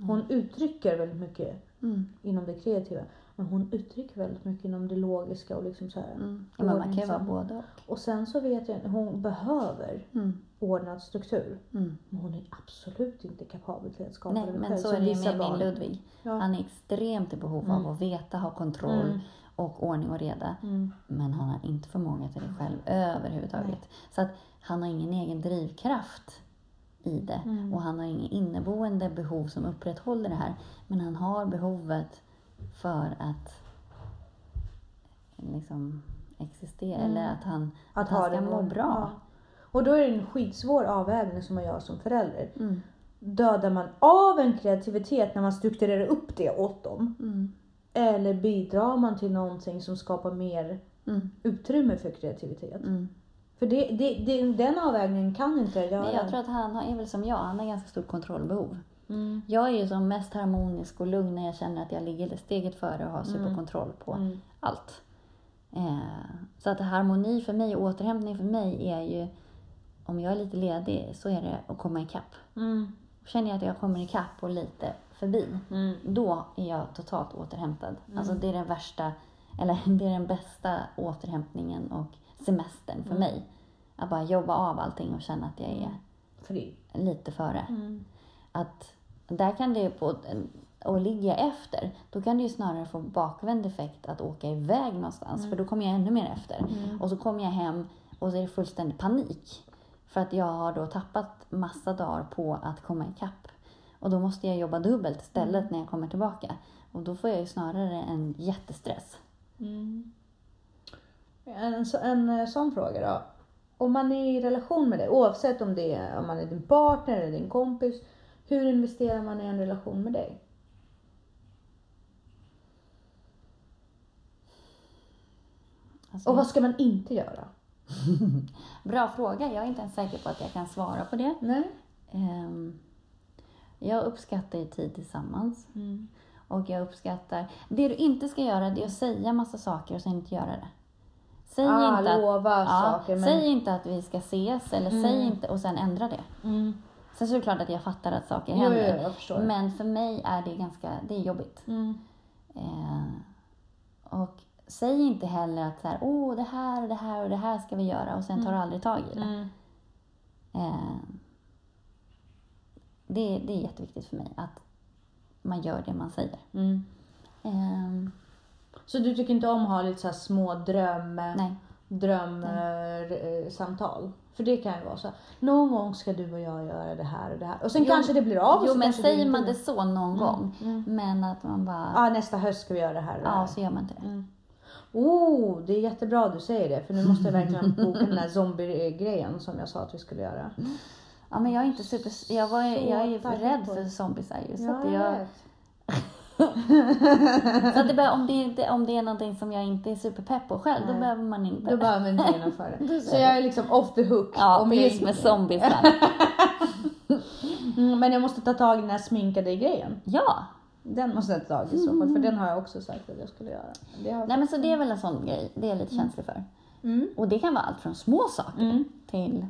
Hon uttrycker väldigt mycket Mm. inom det kreativa. Men hon uttrycker väldigt mycket inom det logiska och liksom så här. Mm. Ja, men man kan ju vara både och. Och sen så vet jag hon behöver Mm. ordnad struktur. Mm. Men hon är absolut inte kapabel till att skapa Nej, det men själv. så som är det ju med min. Ludvig. Ja. Han är extremt i behov Mm. av att veta, ha kontroll Mm. och ordning och reda. Mm. Men han har inte förmåga till det själv överhuvudtaget. Så att han har ingen egen drivkraft i det. Mm. Och han har ingen inneboende behov som upprätthåller det här. Men han har behovet för att liksom existera. Mm. Eller att han, att Att han ha ska må bra. Ja. Och då är det en skitsvår avvägning som man gör som förälder. Mm. Dödar man av en kreativitet när man strukturerar upp det åt dem? Mm. Eller bidrar man till någonting som skapar mer Mm. utrymme för kreativitet? Mm. För det, det, det, den avvägningen kan inte jag göra. Men jag tror att han har, är väl som jag, han har ganska stort kontrollbehov. Mm. Jag är ju som mest harmonisk och lugn när jag känner att jag ligger steget före och har superkontroll på Mm. allt. Eh, så att harmoni för mig återhämtning för mig är ju, om jag är lite ledig så är det att komma ikapp. Mm. Känner jag att jag kommer ikapp och lite förbi, Mm. då är jag totalt återhämtad. Alltså det är den värsta, eller (laughs) det är den bästa återhämtningen och semestern för mig. Att bara jobba av allting och känna att jag är Fri. lite före. Mm. Att där kan det på, och ligga efter, då kan det ju snarare få bakvänd effekt att åka iväg någonstans. För då kommer jag ännu mer efter. Och så kommer jag hem och så är det fullständig panik. För att jag har då tappat massa dagar på att komma ikapp. Och då måste jag jobba dubbelt istället när jag kommer tillbaka. Och då får jag ju snarare en jättestress. Mm. En, så- en eh, sån fråga då. Om man är i relation med dig, oavsett om det är om man är din partner eller din kompis. Hur investerar man i en relation med dig? Alltså, Och vad ska man inte göra? (laughs) Bra fråga. Jag är inte ens säker på att jag kan svara på det. Nej. Ehm, jag uppskattar ju tid tillsammans. Mm. Och jag uppskattar... Det du inte ska göra det är att säga massa saker och sen inte göra det. Säg, Ah, inte, att, ja, saker men... säg inte att vi ska ses eller Mm. säg inte och sen ändra det. Mm. Sen så är det klart att jag fattar att saker Jo, jo, händer. förstår. Men för mig är det ganska det är jobbigt. Mm. Eh, och säg inte heller att så här, åh det här och det här och det här ska vi göra och sen tar du aldrig tag i det. Mm. Eh, det, det är jätteviktigt för mig att man gör det man säger. Mm. Eh, Så du tycker inte om att ha lite så här små dröm... nej. Drömsamtal. För det kan ju vara så. Någon gång ska du och jag göra det här och det här. Och sen Jo, kanske det blir av. Jo, men säger man det så någon gång, mm. men att man bara, Ja, nästa höst ska vi göra det här och det ja, här. så gör man inte det. Mm. Oh, det är jättebra du säger det. För nu måste jag verkligen (laughs) boka den här zombie-grejen som jag sa att vi skulle göra. Ja, men jag är inte super, jag, var, Så jag är ju rädd på för det. zombiesar ju. Så, Ja, att jag jag, vet. Så att det bör, om, det om det är någonting som jag inte är superpepp på själv, då Nej. behöver man inte. Då behöver vi inte genomföra det. (laughs) Så jag är liksom off the hook. ja, om jag- med zombiesar. Mm, men jag måste ta tag i den här sminkade grejen. ja, Den måste jag ta tag i så fall. För den har jag också sagt att jag skulle göra. Har... nej men så det är väl en sån grej, det är jag lite känslig för. Mm. Och det kan vara allt från små saker Mm. till...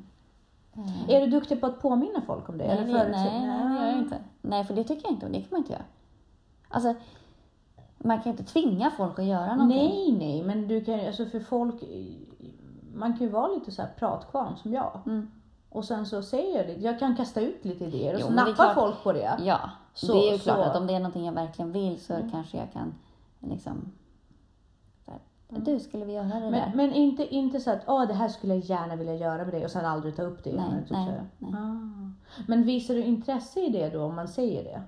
eh, Är du duktig på att påminna folk om det? Nej, eller nej, nej, gör jag inte. Nej, för det tycker jag inte om. Det kan man inte göra. Alltså, man kan ju inte tvinga folk att göra någonting. Nej, nej, men du kan alltså för folk, man kan ju vara lite så här pratkvarn som jag. Mm. Och sen så säger jag det, jag kan kasta ut lite idéer och Jo, så men nappar klart- folk på det. Ja, Så- det är ju så- Mm. klart att om det är någonting jag verkligen vill så kanske jag kan liksom... Här, Du, skulle vi göra det där? Men, men inte, inte så att Åh, det här skulle jag gärna vilja göra med dig och sen aldrig ta upp det igen. Nej, nej, nej. Ah. Men visar du intresse i det då om man säger det?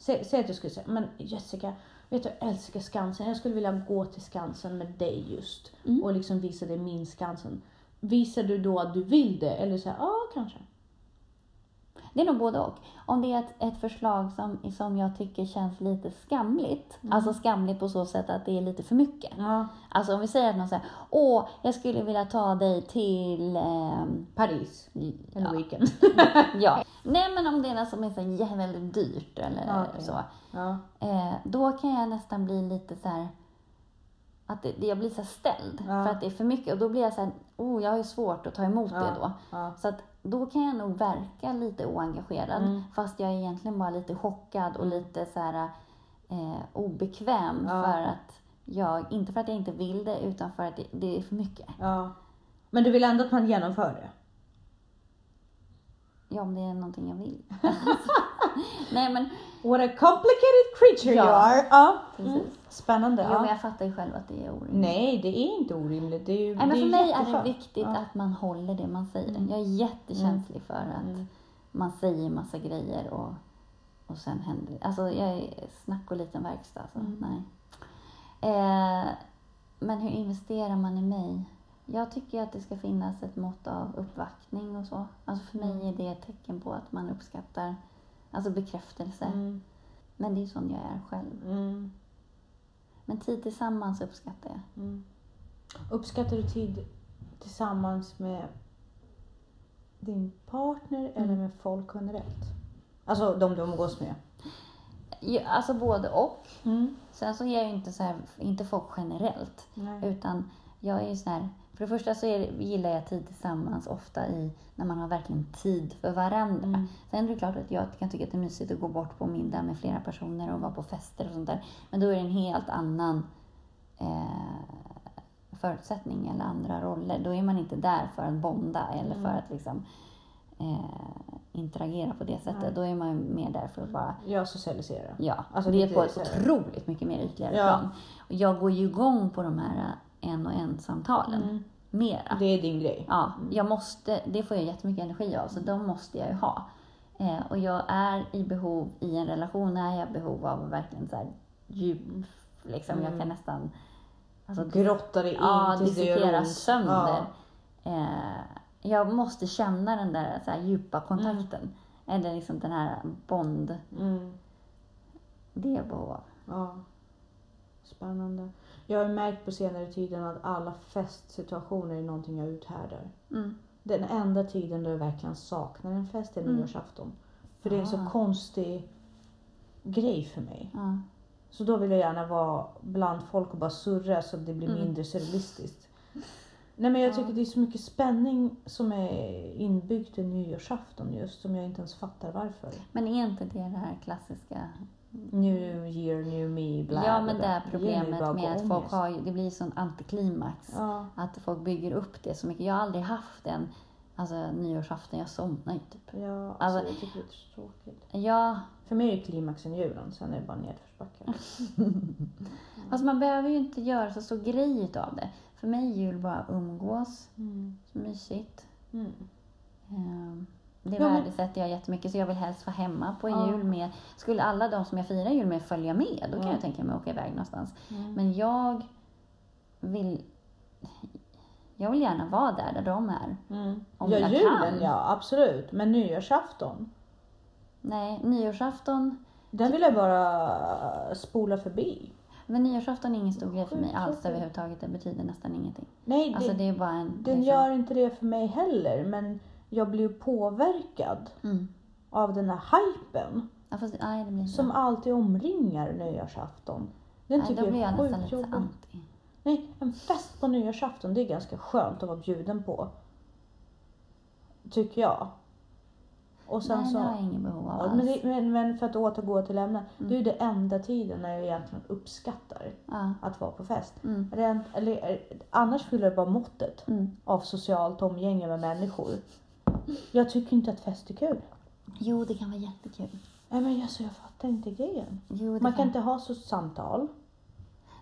Sä, säg att du skulle säga, men Jessica, vet du jag älskar Skansen, jag skulle vilja gå till Skansen med dig just. Mm. Och liksom visa dig min Skansen. Visar du då att du vill det? Eller så här, ja kanske. Det är nog både och. Om det är ett, ett förslag som, som jag tycker känns lite skamligt, alltså skamligt på så sätt att det är lite för mycket. Ja. Alltså om vi säger att någon säger, åh, jag skulle vilja ta dig till... ehm, Paris, en ja, weekend. (laughs) ja. Nej men om det är något som är så väldigt dyrt eller okej. så. ja. Eh, då kan jag nästan bli lite så här att det, jag blir så ställd Ja. för att det är för mycket och då blir jag så här, oh, jag har ju svårt att ta emot Ja. det då. Ja. Så att då kan jag nog verka lite oengagerad Mm. fast jag är egentligen bara lite chockad och lite så här eh, obekväm Ja. för att jag, inte för att jag inte vill det utan för att det, det är för mycket. Ja. Men du vill ändå att man genomför det? Ja, om det är någonting jag vill. (laughs) (laughs) Nej men, What a complicated creature Ja. you are! Ja, Precis. mm. Spännande. jo, men Ja. jag fattar ju själv att det är orimligt. Nej, det är inte orimligt. Det är ju Nej, men för mig är det viktigt Ja. att man håller det man säger. Mm. Jag är jättekänslig för att Mm. man säger massa grejer och, och sen händer det. Alltså jag är snack och liten verkstad. Så, Mm. nej. Eh, men hur investerar man i mig? Jag tycker att det ska finnas ett mått av uppvaktning och så. Alltså för mig Mm. är det ett tecken på att man uppskattar alltså bekräftelse. Mm. Men det är sån jag är själv. Mm. Men tid tillsammans uppskattar jag. Mm. Uppskattar du tid tillsammans med din partner eller Mm. med folk generellt? Alltså de du umgås med? Ja, Alltså både och. Mm. Sen så är jag ju inte så här, inte folk generellt. Nej. Utan jag är ju så här, för det första så det, gillar jag tid tillsammans ofta i när man har verkligen tid för varandra. Mm. Sen är det klart att jag kan tycka att det är mysigt att gå bort på middag med flera personer och vara på fester och sånt där. Men då är det en helt annan eh, förutsättning eller andra roller. Då är man inte där för att bonda eller Mm. för att liksom eh, interagera på det sättet. Nej. Då är man mer där för att bara Jag socialiserar. Ja, Alltså, det är på ett otroligt mycket mer ytligare Ja. plan. Och jag går ju igång på de här en och en samtalen Mm. mera. Det är din grej. Ja, jag måste, det får jag jättemycket energi av, så de måste jag ju ha. Eh, och jag är i behov, i en relation är jag i behov av verkligen så här djup, liksom. Jag Mm. kan nästan alltså, Grotta dig in ja, tills det gör ont. sönder. Ja. Eh, jag måste känna den där så här, djupa kontakten. Eller liksom den här bond, Mm. det är jag behov av. Ja. Spännande. Jag har märkt på senare tiden att alla festsituationer är någonting jag uthärdar. Mm. Den enda tiden då jag verkligen saknar en fest är Mm. nyårsafton. För det är en så Ah. konstig grej för mig. Ja. Så då vill jag gärna vara bland folk och bara surra så att det blir Mm. mindre surrealistiskt. Nej men jag tycker det är så mycket spänning som är inbyggt i nyårsafton just som jag inte ens fattar varför. Men är inte det det här klassiska? New year, new me, bla ja, men det är problemet med att folk har ju, det blir sån antiklimax. Ja. Att folk bygger upp det så mycket. Jag har aldrig haft en alltså, nyårsafton, jag somnar ju typ. Ja, alltså, Alltså- jag tycker det är så tråkigt. Ja, För mig är det klimaxen julen, sen är det bara nedförsbackar. (laughs) fast man behöver ju inte göra så stor grej utav det. För mig är jul bara umgås, Mm. mysigt. Mm. Ehm, Det Ja, värdesätter jag jättemycket så jag vill helst vara hemma på Ja. jul med. Skulle alla de som jag firar jul med följa med, då kan Ja. jag tänka mig att åka iväg någonstans. Mm. Men jag vill... Jag vill gärna vara där, där de är. Mm. Om ja, jag julen kan. ja, absolut. Men nyårsafton, Nej, nyårsafton... den vill jag bara spola förbi. Men nyårsafton är ingen stor grej för mig alls överhuvudtaget. Det betyder nästan ingenting. Nej, Alltså det, det är bara en... den liksom- gör inte det för mig heller. Men jag blir påverkad Mm. av den här hypen Ja, fast, nej, det blir som bra. alltid omringar nyårsafton. Den Nej, tycker då blir jag jag nästan lite anti. Nej, en fest på nyårsafton, det är ganska skönt att vara bjuden på. Tycker jag. Och sen Nej, så... det har jag ingen behov av alls. men, det, men, men för att återgå till ämnet. Mm. Det är ju det enda tiden när jag egentligen uppskattar Ja. att vara på fest. Mm. Rent, eller, eh, annars fyller det bara måttet Mm. av socialt omgänge med människor. Jag tycker inte att fest är kul. Jo, det kan vara jättekul. Nej men alltså, jag fattar inte grejen. Jo, det Man kan inte ha så samtal.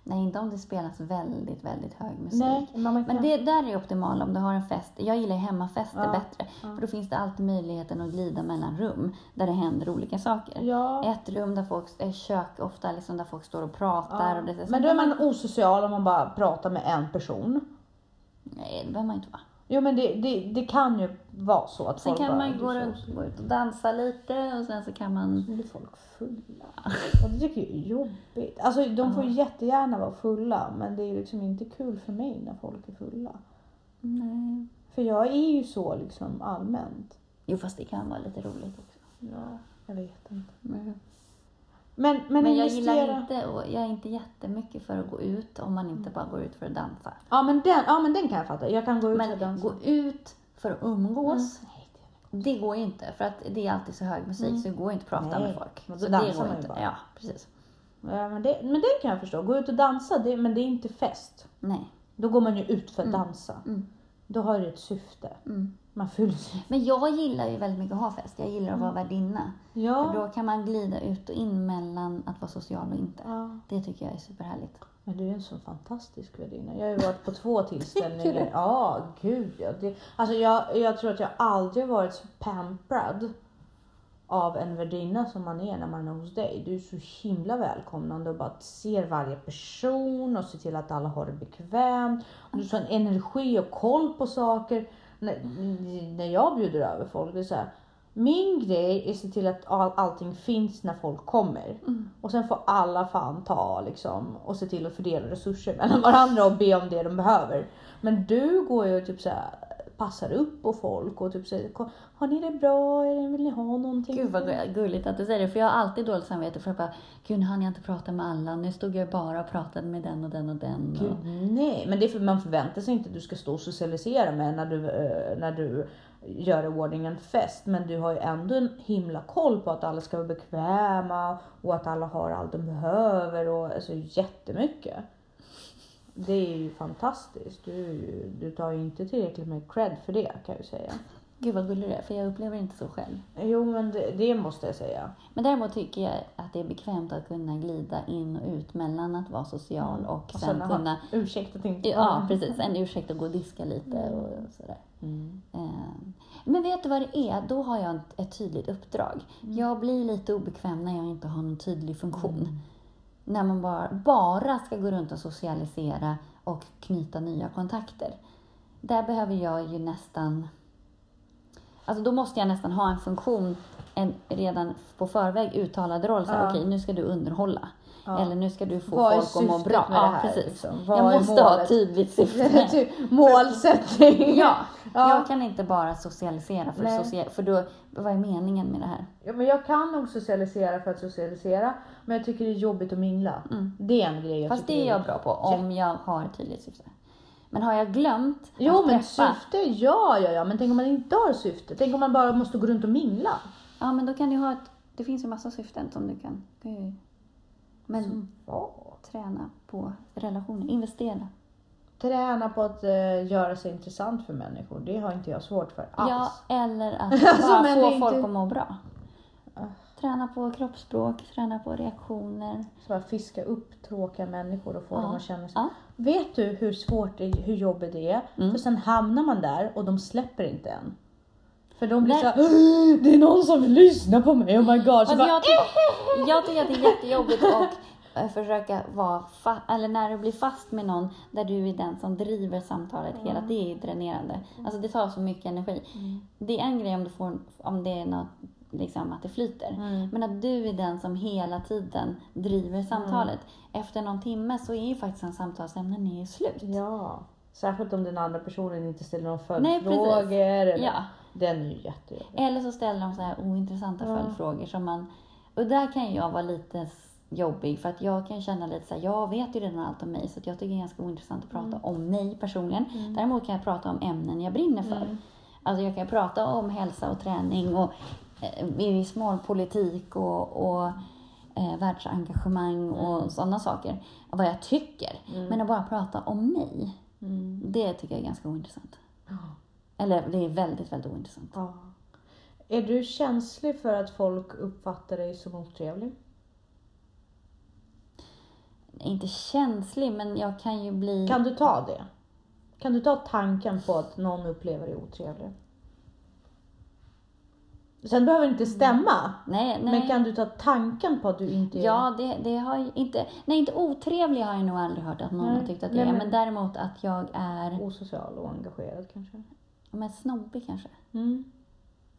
Nej, inte om det spelas väldigt, väldigt hög musik. Nej, men man kan... Men det där är optimalt om du har en fest. Jag gillar hemmafester Ja, bättre. ja. För då finns det alltid möjligheten att glida mellan rum där det händer olika saker. Ja. Ett rum där folk, ett kök ofta liksom där folk står och pratar. ja. Och det, Men då är man osocial om man bara pratar med en person. Nej, det behöver man inte vara. Jo men det, det, det kan ju vara så att Sen folk kan bara, man gå "Du är runt gå ut och dansa lite och sen så kan man... Så blir folk fulla. (laughs) Och det tycker jag är jobbigt. Alltså de får ju jättegärna vara fulla men det är liksom inte kul för mig när folk är fulla. Nej. För jag är ju så liksom allmänt. Jo, fast det kan vara lite roligt också. Ja, jag vet inte. Men, Men, men, men jag investera... gillar inte, och jag är inte jättemycket för att gå ut om man Mm. inte bara går ut för att dansa. Ja men, den, ja men den kan jag fatta. Jag kan gå ut Men och dansa. gå ut för att umgås, Nej, det går ju inte för att det är alltid så hög musik Mm. så det går inte att prata Nej, med folk. men Så det går inte. bara. Ja, precis. Ja, men, det, men det kan jag förstå. Gå ut och dansa, det, men det är inte fest. Nej. Då går man ju ut för att Mm. dansa. Mm. Då har det ett syfte. Mm. Man fyller sig. Men jag gillar ju väldigt mycket att ha fest. Jag gillar att vara värdinna. För Ja. då kan man glida ut och in mellan att vara social och inte. ja. Det tycker jag är superhärligt. Men du är en så fantastisk värdinna. Jag har ju varit på två Tycker (laughs) tillställningar. du? Ja, gud ja. Det, alltså jag, jag tror att jag aldrig varit så pamprad av en värdinna som man är när man är hos dig. Du är så himla välkomnande och bara ser varje person och ser till att alla har det bekvämt. Och du har en energi och koll på saker. När, när jag bjuder över folk, det är så här. Min grej är att se till att all, allting finns när folk kommer. Och sen får alla fan ta liksom och se till att fördela resurser mellan varandra och be om det de behöver. Men du går ju typ så här, passar upp på folk och typ säger "Ko- har ni det bra? Vill ni ha någonting? Gud vad gulligt att du säger det. För jag har alltid dåligt samvete för att bara, gud nu hann jag inte prata med alla. Nu stod jag bara och pratade med den och den och den. Och... Gud, nej, men det är för man förväntar sig inte att du ska stå och socialisera med när du, eh, när du gör i ordning en fest. Men du har ju ändå en himla koll på att alla ska vara bekväma och att alla har allt de behöver och alltså jättemycket. Det är ju fantastiskt. Du, du tar ju inte tillräckligt med cred för det kan jag ju säga. Gud vad gullig du är, för jag upplever inte så själv. Jo men det, det måste jag säga. Men däremot tycker jag att det är bekvämt att kunna glida in och ut mellan att vara social och, Mm. Och sen sen kunna... Ursäkta tänkte jag. Ja, precis. En ursäkt att gå och diska lite och sådär. Mm. Eh, Men vet du vad det är? Då har jag ett- ett tydligt uppdrag. Mm. Jag blir lite obekväm när jag inte har någon tydlig funktion. När man bara, bara ska gå runt och socialisera och knyta nya kontakter. Där behöver jag ju nästan... Alltså då måste jag nästan ha en funktion, en redan på förväg uttalad roll. Så här, Ja. Okej, nu ska du underhålla. Ja. Eller nu ska du få Vad folk att må bra. med det här, precis. liksom? Jag måste ha målet? ett tydligt syfte. (laughs) Typ Målsättning. Ja, (laughs) Ja. jag kan inte bara socialisera för, Nej. social, för då, vad är meningen med det här? Ja, men jag kan nog socialisera för att socialisera. Men jag tycker det är jobbigt att mingla. Det är en grej jag Mm. Fast det är jag bra på om jag har ett tydligt syfte. Men har jag glömt Jo att men träffa, syfte, ja ja ja. Men tänk om man inte har syfte. Tänk om man bara måste gå runt och mingla. ja men då kan du ha ett, det finns ju massa syften som du kan, kan men Ja. träna på relationer, investera. Träna på att eh, göra sig intressant för människor. Det har inte jag svårt för alls. Ja, eller att (laughs) bara få är folk inte- att må bra. Träna på kroppsspråk, träna på reaktioner. Så bara fiska upp tråkiga människor och få Ja. dem att känna sig... Ja. Vet du hur svårt det hur jobbigt det är? Mm. För sen hamnar man där och de släpper inte än. För de blir Nej. så här, det är någon som vill lyssna på mig, oh my god. Så Alltså bara, jag, tycker, jag tycker att det är jättejobbigt att (laughs) eh, försöka vara fa- eller när du blir fast med någon där du är den som driver samtalet hela det är dränerande. Alltså det tar så mycket energi. Det är en grej om du får, om det är något, liksom att det flyter. Mm. Men att du är den som hela tiden driver samtalet. Efter någon timme så är ju faktiskt en samtalsämne ner slut. Ja. Särskilt om den andra personen inte ställer några Nej, precis. följdfrågor. Ja. Den är ju jättejobbig. Eller så ställer de så här ointressanta Ja. följdfrågor som man... Och där kan jag vara lite jobbig för att jag kan känna lite så här, jag vet ju redan allt om mig så jag tycker det är ganska ointressant att prata Mm. om mig personligen. Däremot kan jag prata om ämnen jag brinner för. Mm. Alltså jag kan prata om hälsa och träning och eh, i viss mån politik och, och eh, världsengagemang och Mm. sådana saker. Vad jag tycker. Men att bara prata om mig, Mm. det tycker jag är ganska ointressant. Ja. Eller det är väldigt, väldigt ointressant. Ja. Är du känslig för att folk uppfattar dig som otrevlig? inte känslig, men jag kan ju bli... Kan du ta det? Kan du ta tanken på att någon upplever dig otrevlig? Sen behöver det inte stämma. Nej, nej. Men kan du ta tanken på att du inte är... Ja, det, det har inte... Nej, inte otrevlig har jag nog aldrig hört att någon Nej, har tyckt att nej, jag är. Men däremot att jag är Osocial och engagerad kanske? Men snobbig kanske. Mm.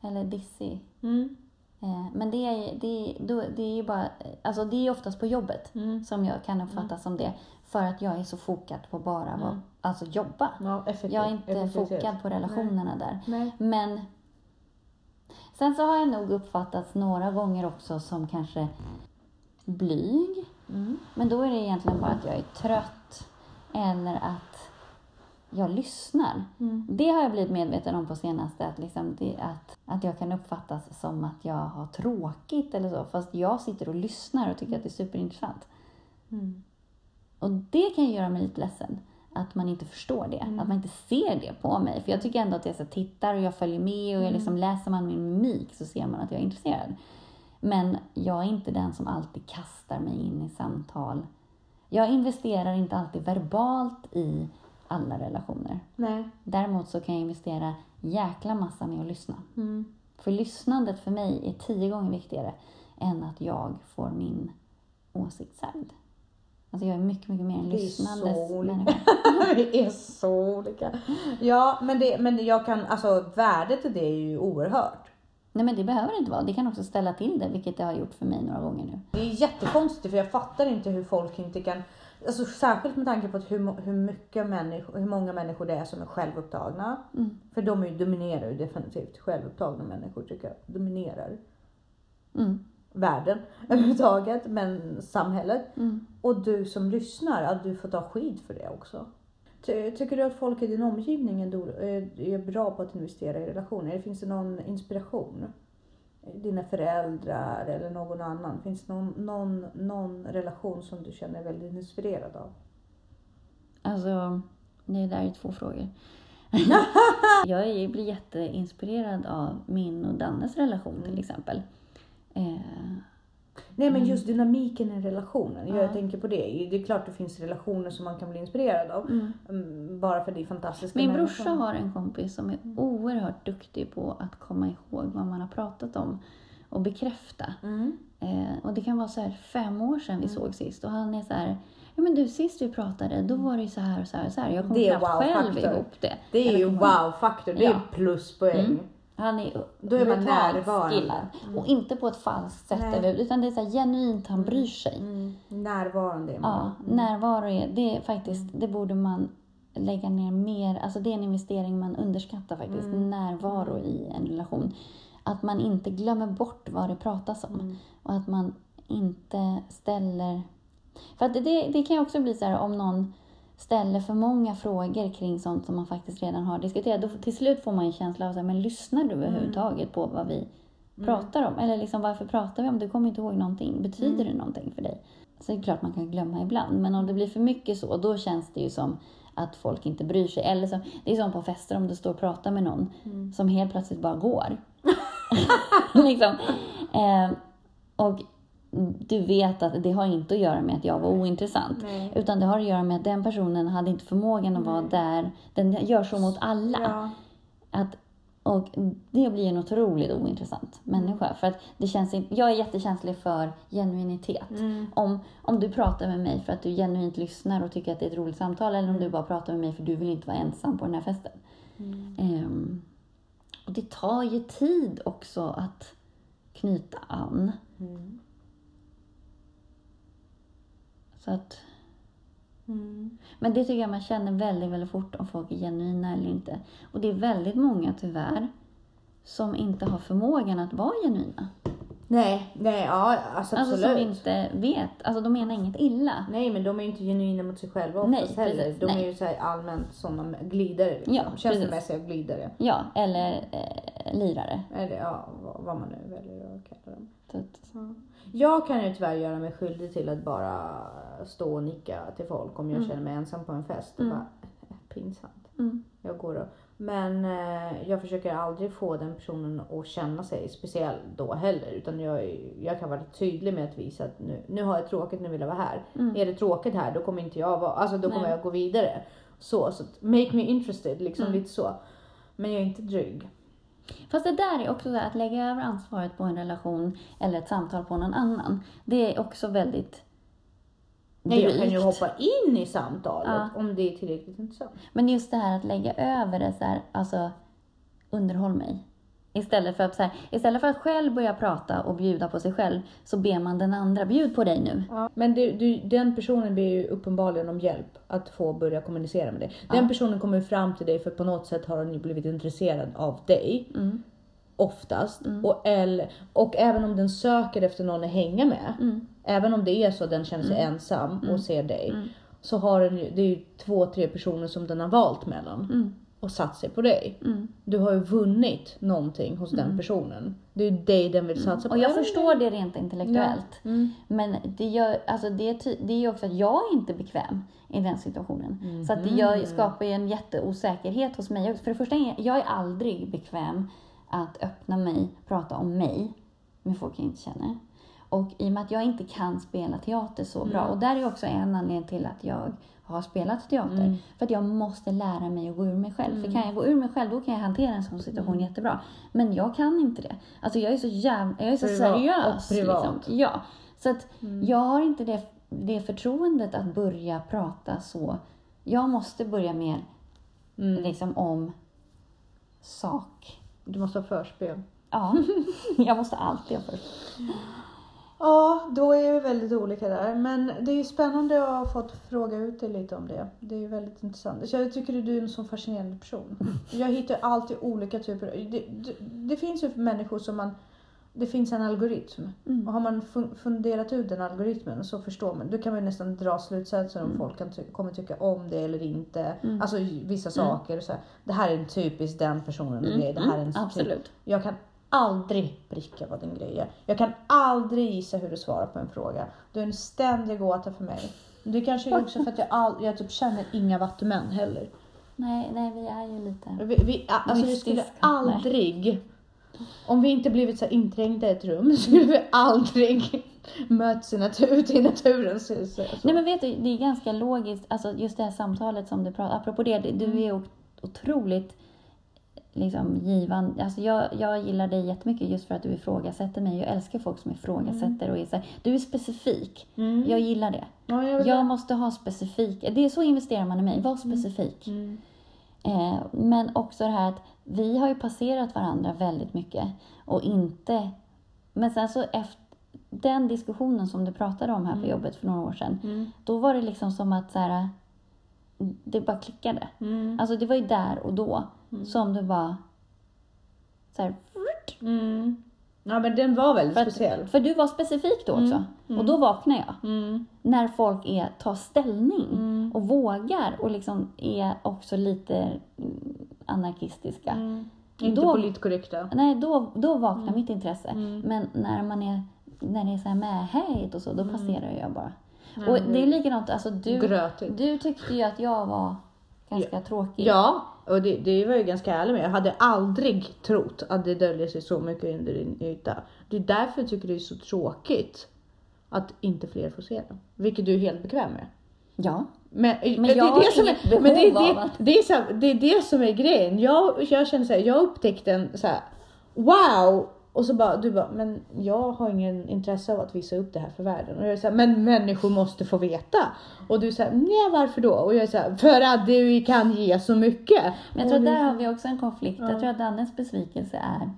Eller dissig. Mm. Eh, Men det är, det, är, då, det är ju bara... Alltså det är oftast på jobbet Mm. som jag kan uppfatta som det. För att jag är så fokad på bara att Mm. alltså jobba. Ja, Jag är inte fokad på relationerna där. Nej. Men sen så har jag nog uppfattats några gånger också som kanske blyg. Mm. Men då är det egentligen bara att jag är trött eller att jag lyssnar. Mm. Det har jag blivit medveten om på senaste, att, liksom det, att, att jag kan uppfattas som att jag har tråkigt eller så. Fast jag sitter och lyssnar och tycker att det är superintressant. Mm. Och det kan göra mig lite ledsen. Att man inte förstår det. Mm. Att man inte ser det på mig. För jag tycker ändå att jag så tittar och jag följer med och jag liksom mm. läser man min mimik så ser man att jag är intresserad. Men jag är inte den som alltid kastar mig in i samtal. Jag investerar inte alltid verbalt i alla relationer. Nej. Däremot så kan jag investera jäkla massa med att lyssna. Mm. För lyssnandet för mig är tio gånger viktigare än att jag får min åsikt sagd. Alltså jag är mycket, mycket mer en lyssnandes människa. (laughs) Vi är så olika. Ja, men, det, men jag kan, alltså värdet i det är ju oerhört. Nej men det behöver inte vara. Det kan också ställa till det, vilket det har gjort för mig några gånger nu. Det är jättekonstigt för jag fattar inte hur folk inte kan Alltså, särskilt med tanke på hur, hur, mycket människor, hur många människor det är som är självupptagna. Mm. För de är, dominerar ju definitivt. Självupptagna människor tycker jag dominerar mm. världen (laughs) överhuvudtaget, men samhället. Mm. Och du som lyssnar, att du får ta skit för det också. Ty, tycker du att folk i din omgivning är, är bra på att investera i relationer? Finns det någon inspiration? Dina föräldrar eller någon annan? Finns det någon, någon, någon relation som du känner väldigt inspirerad av? Alltså, det där är två frågor. (laughs) jag blir jätteinspirerad av min och Dannes relation till mm. exempel. Eh, Nej men just mm. dynamiken i relationen. Jag ja. tänker på det. Det är klart det finns relationer som man kan bli inspirerad av. Mm. mm bara för det är fantastiska Min människor. brorsa har en kompis som är oerhört duktig på att komma ihåg vad man har pratat om och bekräfta. Mm. Eh, och det kan vara så här fem år sedan vi mm. såg sist och han är så här Ja men du sist vi pratade då var det ju så här och så här och så här. Jag kom knappt wow själv ihop det. Det är ju wow-faktor. Det är ja. pluspoäng. Mm. Han är Då är man närvarande. Mm. Och inte på ett falskt sätt över, utan det är så här, genuint, han bryr sig. Mm. Närvarande är man. Ja, mm. närvaro är, det är faktiskt, det borde man lägga ner mer, alltså det är en investering man underskattar faktiskt, mm. närvaro i en relation. Att man inte glömmer bort vad det pratas om. Mm. Och att man inte ställer... För att det, det kan ju också bli så här om någon ställer för många frågor kring sånt som man faktiskt redan har diskuterat. Då, till slut får man en känsla av att men lyssnar du mm. överhuvudtaget på vad vi mm. pratar om? Eller liksom, varför pratar vi om Du kommer inte ihåg någonting. Betyder mm. det någonting för dig? Så det är klart man kan glömma ibland. Men om det blir för mycket så, då känns det ju som att folk inte bryr sig. Eller så, det är som på fester om du står och pratar med någon mm. som helt plötsligt bara går. (laughs) liksom. Eh, och du vet att det har inte att göra med att jag var ointressant. Nej. Utan det har att göra med att den personen hade inte förmågan att Nej. vara där. Den gör så mot alla. Ja. Att, och det blir en otroligt ointressant människa. För att det känns, jag är jättekänslig för genuinitet. Mm. Om, om du pratar med mig för att du genuint lyssnar och tycker att det är ett roligt samtal. Eller om mm. du bara pratar med mig för att du vill inte vara ensam på den här festen. Mm. Um, och det tar ju tid också att knyta an. Mm. Så att, mm. Men det tycker jag man känner väldigt, väldigt fort om folk är genuina eller inte. Och det är väldigt många tyvärr som inte har förmågan att vara genuina. Nej, nej, ja alltså absolut. Alltså som inte vet, alltså de menar inget illa. Nej, men de är ju inte genuina mot sig själva oftast nej, heller. De nej. är ju så allmänt sådana glidare liksom. Ja, Känslomässiga glidare. Ja, eller eh, lirare. Eller ja, vad, man nu väljer att kalla dem. Ja. Jag kan ju tyvärr göra mig skyldig till att bara stå och nicka till folk om jag mm. känner mig ensam på en fest. Mm. bara, (laughs) pinsamt. Mm. Jag går och, men eh, jag försöker aldrig få den personen att känna sig speciell då heller. Utan jag, jag kan vara tydlig med att visa att nu, nu har jag tråkigt, nu vill jag vara här. Mm. Är det tråkigt här då kommer inte jag vara, alltså då kommer Nej. jag gå vidare. Så, så make me interested, liksom mm. lite så. Men jag är inte dryg. Fast det där är också så att lägga över ansvaret på en relation eller ett samtal på någon annan. Det är också väldigt Nej, jag kan ju hoppa in i samtalet ja. om det är tillräckligt intressant. Men just det här att lägga över det så här, alltså underhåll mig. Istället för, att, så här, istället för att själv börja prata och bjuda på sig själv så ber man den andra, bjud på dig nu. Ja, men du, du, den personen ber ju uppenbarligen om hjälp att få börja kommunicera med dig. Den ja. personen kommer fram till dig för på något sätt har den ju blivit intresserad av dig. Mm. Oftast. Mm. Och, eller, och även om den söker efter någon att hänga med. Mm. Även om det är så att den känner sig mm. ensam och mm. ser dig. Mm. så har den ju, det är ju två, tre personer som den har valt mellan. Mm. Och satt sig på dig. Mm. Du har ju vunnit någonting hos den personen. Det är ju dig den vill satsa på. Och jag förstår det rent intellektuellt. Mm. Men det, gör, alltså det, är det är ju också att jag är inte bekväm i den situationen. Så att det gör, skapar ju en jätteosäkerhet hos mig också. För det första, är jag är aldrig bekväm att öppna mig, prata om mig med folk jag inte känner. Och i och med att jag inte kan spela teater så bra, och där är också en anledning till att jag har spelat teater. För att jag måste lära mig att gå ur mig själv. För kan jag gå ur mig själv, då kan jag hantera en sån situation jättebra. Men jag kan inte det. Alltså jag är så jävla, jag är så Privat- seriös. och privat. Liksom. Ja. Så att jag har inte det, det förtroendet att börja prata så. Jag måste börja mer liksom om sak. Du måste ha förspel. Ja, (laughs) jag måste alltid ha först. Ja, då är vi väldigt olika där. Men det är ju spännande att ha fått fråga ut dig lite om det. Det är ju väldigt intressant. Så jag tycker att du är en så fascinerande person. Jag hittar alltid olika typer. Det, det, det finns ju människor som man... Det finns en algoritm. Och har man fun- funderat ut den algoritmen så förstår man. Då kan man ju nästan dra slutsatser om folk kan ty- kommer tycka om det eller inte. Alltså vissa saker. Så här, det här är en typisk den personen grej. Det här är en typ- Absolut. jag kan aldrig pricka vad din grej är. Jag kan aldrig gissa hur du svarar på en fråga. Du är en ständig gåta för mig. Det kanske är också för att jag, all, jag typ känner inga vattumän heller. Nej, nej, vi är ju lite... Vi, vi, alltså vi skulle aldrig, om vi inte blivit så inträngda i ett rum, (laughs) skulle vi aldrig möts i natur, i naturen. Så, så. Nej men vet du, det är ganska logiskt, alltså just det här samtalet som du pratar, apropå det, du Mm. är otroligt liksom givande. Alltså jag, jag gillar dig jättemycket just för att du ifrågasätter mig. Jag älskar folk som ifrågasätter och är så här, du är specifik. Jag gillar det. ja, jag Jag måste ha specifik, det är så investerar man i mig, var specifik. Mm. Eh, men också det här att vi har ju passerat varandra väldigt mycket och inte... Men sen så efter den diskussionen som du pratade om här Mm. på jobbet för några år sedan, då var det liksom som att så här, det bara klickade. Mm. Alltså det var ju där och då som du bara... Så här, Mm. Ja men den var väldigt för, att, speciell. för du var specifik då också. Och då vaknade jag. Mm. När folk är, tar ställning och vågar och liksom är också lite mm, anarkistiska. Inte Då- politiskt korrekta. Nej, då, då vaknar Mm. mitt intresse. Men när man är, när det är så här och så, Mm. då passerar jag bara. och det är likadant, alltså du, Grötigt. du tyckte ju att jag var ganska tråkig. Ja, och det, det var jag ganska ärlig med. Jag hade aldrig trott att det döljer sig så mycket under din yta. Det är därför jag tycker det är så tråkigt att inte fler får se det. Vilket du är helt bekväm med. Ja. Men, men jag har som inget är, men det, är det, att- det, är så, det är det som är grejen. Jag, jag känner så här, jag upptäckte en så här, wow! Och så bara, du bara, men jag har ingen intresse av att visa upp det här för världen. Och jag är så här, men människor måste få veta. Och du säger, nej varför då? Och jag är så här, för att du kan ge så mycket. Men jag tror att där har vi också en konflikt. Jag tror att Dannes besvikelse är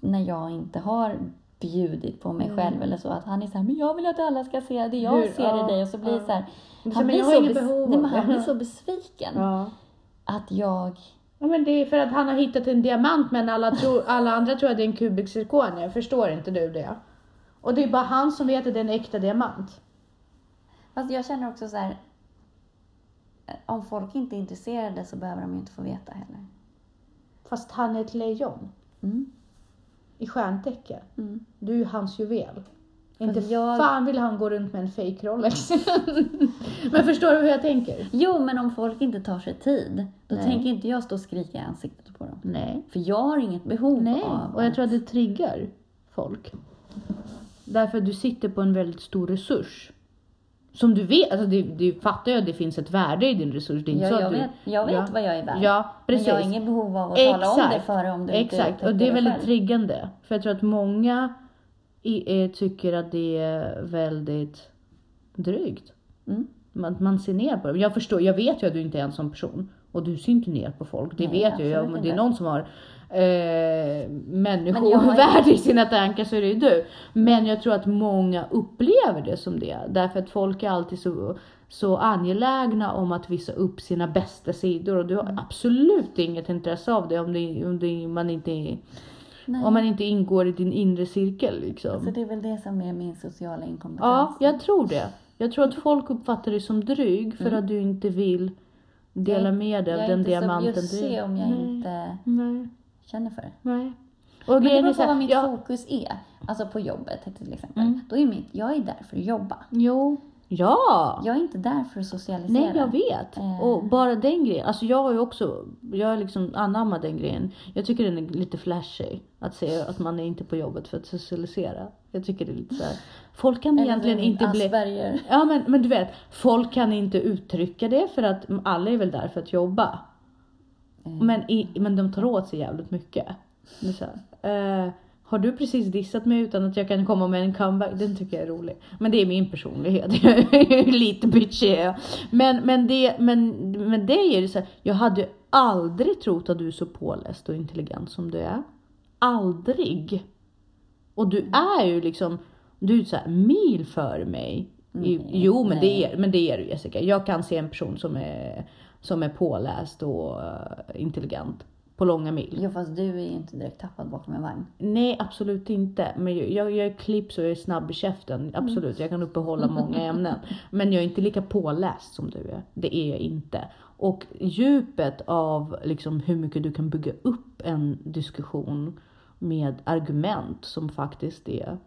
när jag inte har bjudit på mig själv eller så. Att han är så här, men jag vill att alla ska se det jag Mm. Hur- ser ja, i dig. Och så blir det så här, Men han jag blir så, bes- nej, han blir så besviken. Ja. Att jag Ja men det är för att han har hittat en diamant men alla, tror, alla andra tror att det är en kubik zirkonia. Förstår inte du det? Och det är bara han som vet att det är en äkta diamant. Fast jag känner också så här. eh, Om folk inte är intresserade så behöver de ju inte få veta heller. Fast han är ett lejon Mm. i stjärntecken. Mm. Du är ju hans juvel. Inte jag- fan vill han gå runt med en fake Rolex. (laughs) men förstår du hur jag tänker? Jo, men om folk inte tar sig tid, då Nej. tänker inte jag stå och skrika i ansiktet på dem. Nej. För jag har inget behov Nej, av och jag tror att det triggar folk. Därför att du sitter på en väldigt stor resurs. Som du vet, alltså det, du fattar ju att det finns ett värde i din resurs. Det är inte Ja, så jag, att du, vet, jag vet ja. vad jag är värd. Ja, precis. Men jag har inget behov av att tala om det för dig om du inte Exakt, och upptäcker det är väldigt själv. triggande. För jag tror att många i, eh, tycker att det är väldigt drygt. Mm. Man, man ser ner på det. Jag förstår, jag vet ju att du inte är en sån person. Och du ser inte ner på folk, det Nej, vet jag. jag. Om det är någon som har eh, människovärde i sina tankar så är det ju du. Men jag tror att många upplever det som det. Därför att folk är alltid så, så angelägna om att visa upp sina bästa sidor. Och du Mm. har absolut inget intresse av det om, det, om det, man inte Nej. om man inte ingår i din inre cirkel liksom. Så det är väl det som är min sociala inkompetens. Ja, jag tror det. Jag tror att folk uppfattar dig som dryg för Mm. att du inte vill dela Jag- med dig Jag av är den inte diamanten så du bjussig är. om jag Nej. inte Nej, känner för det. nej. Och Men det är beror så på vad mitt ja, fokus är. Alltså på jobbet till exempel. Mm. Då är mitt, jag är där för att jobba. Jo. Ja! Jag är inte där för att socialisera. Nej, jag vet. Eh. Och bara den grejen. Alltså jag har ju också, jag har liksom anammat den grejen. Jag tycker den är lite flashy. Att säga att man är inte på jobbet för att socialisera. Jag tycker det är lite så här. Folk kan Eller egentligen en inte bli... Asperger. Ja men, men du vet, folk kan inte uttrycka det för att alla är väl där för att jobba. Mm. Men, i, men de tar åt sig jävligt mycket. Det är så här, eh, har du precis dissat mig utan att jag kan komma med en comeback? Den tycker jag är rolig. Men det är min personlighet. (laughs) Lite bitchy är jag. men, men, det, men, men det är det så här, jag hade aldrig trott att du är så påläst och intelligent som du är. Aldrig. Och du är ju liksom, du är så här mil före mig. Nej, jo men det, är, men det är du Jessica. Jag kan se en person som är, som är påläst och eh, intelligent på långa mil. Jo fast du är ju inte direkt tappad bakom en vagn. Nej, absolut inte. Men jag, jag, jag är klipps och jag är snabb i käften. Absolut, jag kan uppehålla många ämnen. (laughs) Men jag är inte lika påläst som du är. Det är jag inte. Och djupet av liksom hur mycket du kan bygga upp en diskussion med argument som faktiskt är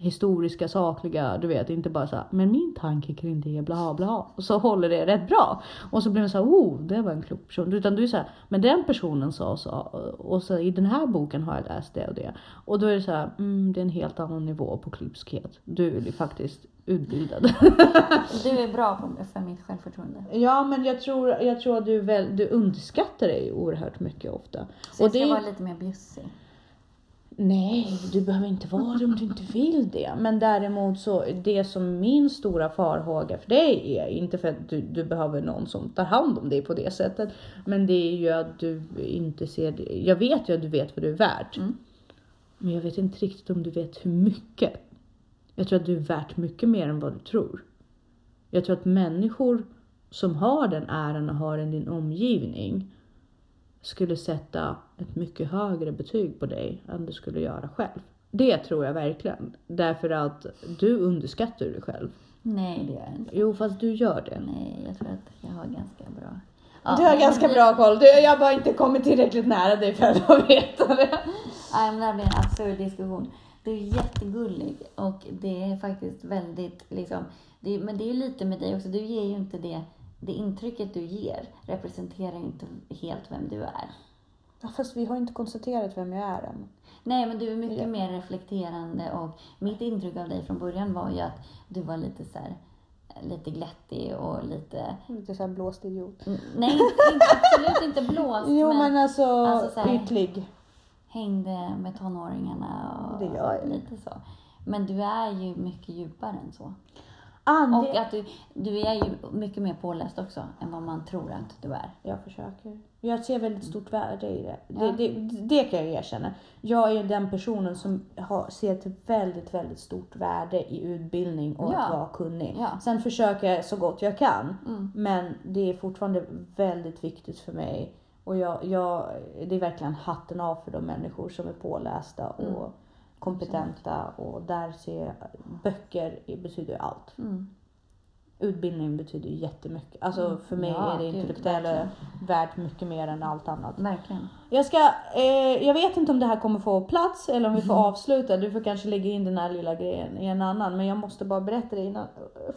historiska, sakliga, du vet inte bara så här, men min tanke kring det bla bla och så håller det rätt bra. Och så blir man så här, oh det var en klok person. Utan du är så här, men den personen sa så och så i den här boken har jag läst det och det. Och då är det så här, mm, det är en helt annan nivå på klipskhet. Du är ju faktiskt utbildad. (laughs) Du är bra på, för mitt självförtroende. ja men jag tror, jag tror att du, väl, du underskattar dig oerhört mycket ofta. Så jag Och ska det- vara lite mer bjussig. Nej, du behöver inte vara det om du inte vill det. Men däremot så, det som min stora farhåga för dig är, inte för att du, du behöver någon som tar hand om dig på det sättet. Men det är ju att du inte ser det. Jag vet ju att du vet vad du är värt. Mm. Men jag vet inte riktigt om du vet hur mycket. Jag tror att du är värt mycket mer än vad du tror. Jag tror att människor som har den äran och har den i din omgivning skulle sätta ett mycket högre betyg på dig än du skulle göra själv. Det tror jag verkligen. Därför att du underskattar dig själv. Nej det gör jag inte. Jo, fast du gör det. Nej jag tror att jag har ganska bra. Du har men ganska bra koll. Du, jag har bara inte kommit tillräckligt nära dig för att veta det. Nej men det här blir en absurd diskussion. Du är jättegullig och det är faktiskt väldigt liksom, det, men det är ju lite med dig också. Du ger ju inte det, det intrycket du ger representerar inte helt vem du är. Ja, fast vi har inte konstaterat vem jag är än. Nej men du är mycket mer reflekterande och mitt intryck av dig från början var ju att du var lite så här, lite glättig och lite, Lite såhär blåst idiot. Mm, nej inte, absolut inte blåst (laughs) Jo men, men alltså, alltså så här- ytlig. hängde med tonåringarna och Det gör jag. lite så. Men du är ju mycket djupare än så. Ande... Och att du, du är ju mycket mer påläst också än vad man tror att du är. Jag försöker. Jag ser väldigt stort värde i det. Ja. Det, det. Det kan jag erkänna. Jag är den personen som har, ser ett väldigt, väldigt stort värde i utbildning och Ja. att vara kunnig. Ja. Sen försöker jag så gott jag kan. Mm. Men det är fortfarande väldigt viktigt för mig. Och jag, jag, det är verkligen hatten av för de människor som är pålästa och Mm kompetenta. Och där ser jag, böcker betyder allt. Mm. Utbildning betyder ju jättemycket. Alltså för mig Ja, är det gud, intellektuella verkligen. värt mycket mer än allt annat. Verkligen. Jag ska, eh, jag vet inte om det här kommer få plats eller om vi får avsluta. Du får kanske lägga in den här lilla grejen i en annan. Men jag måste bara berätta det innan,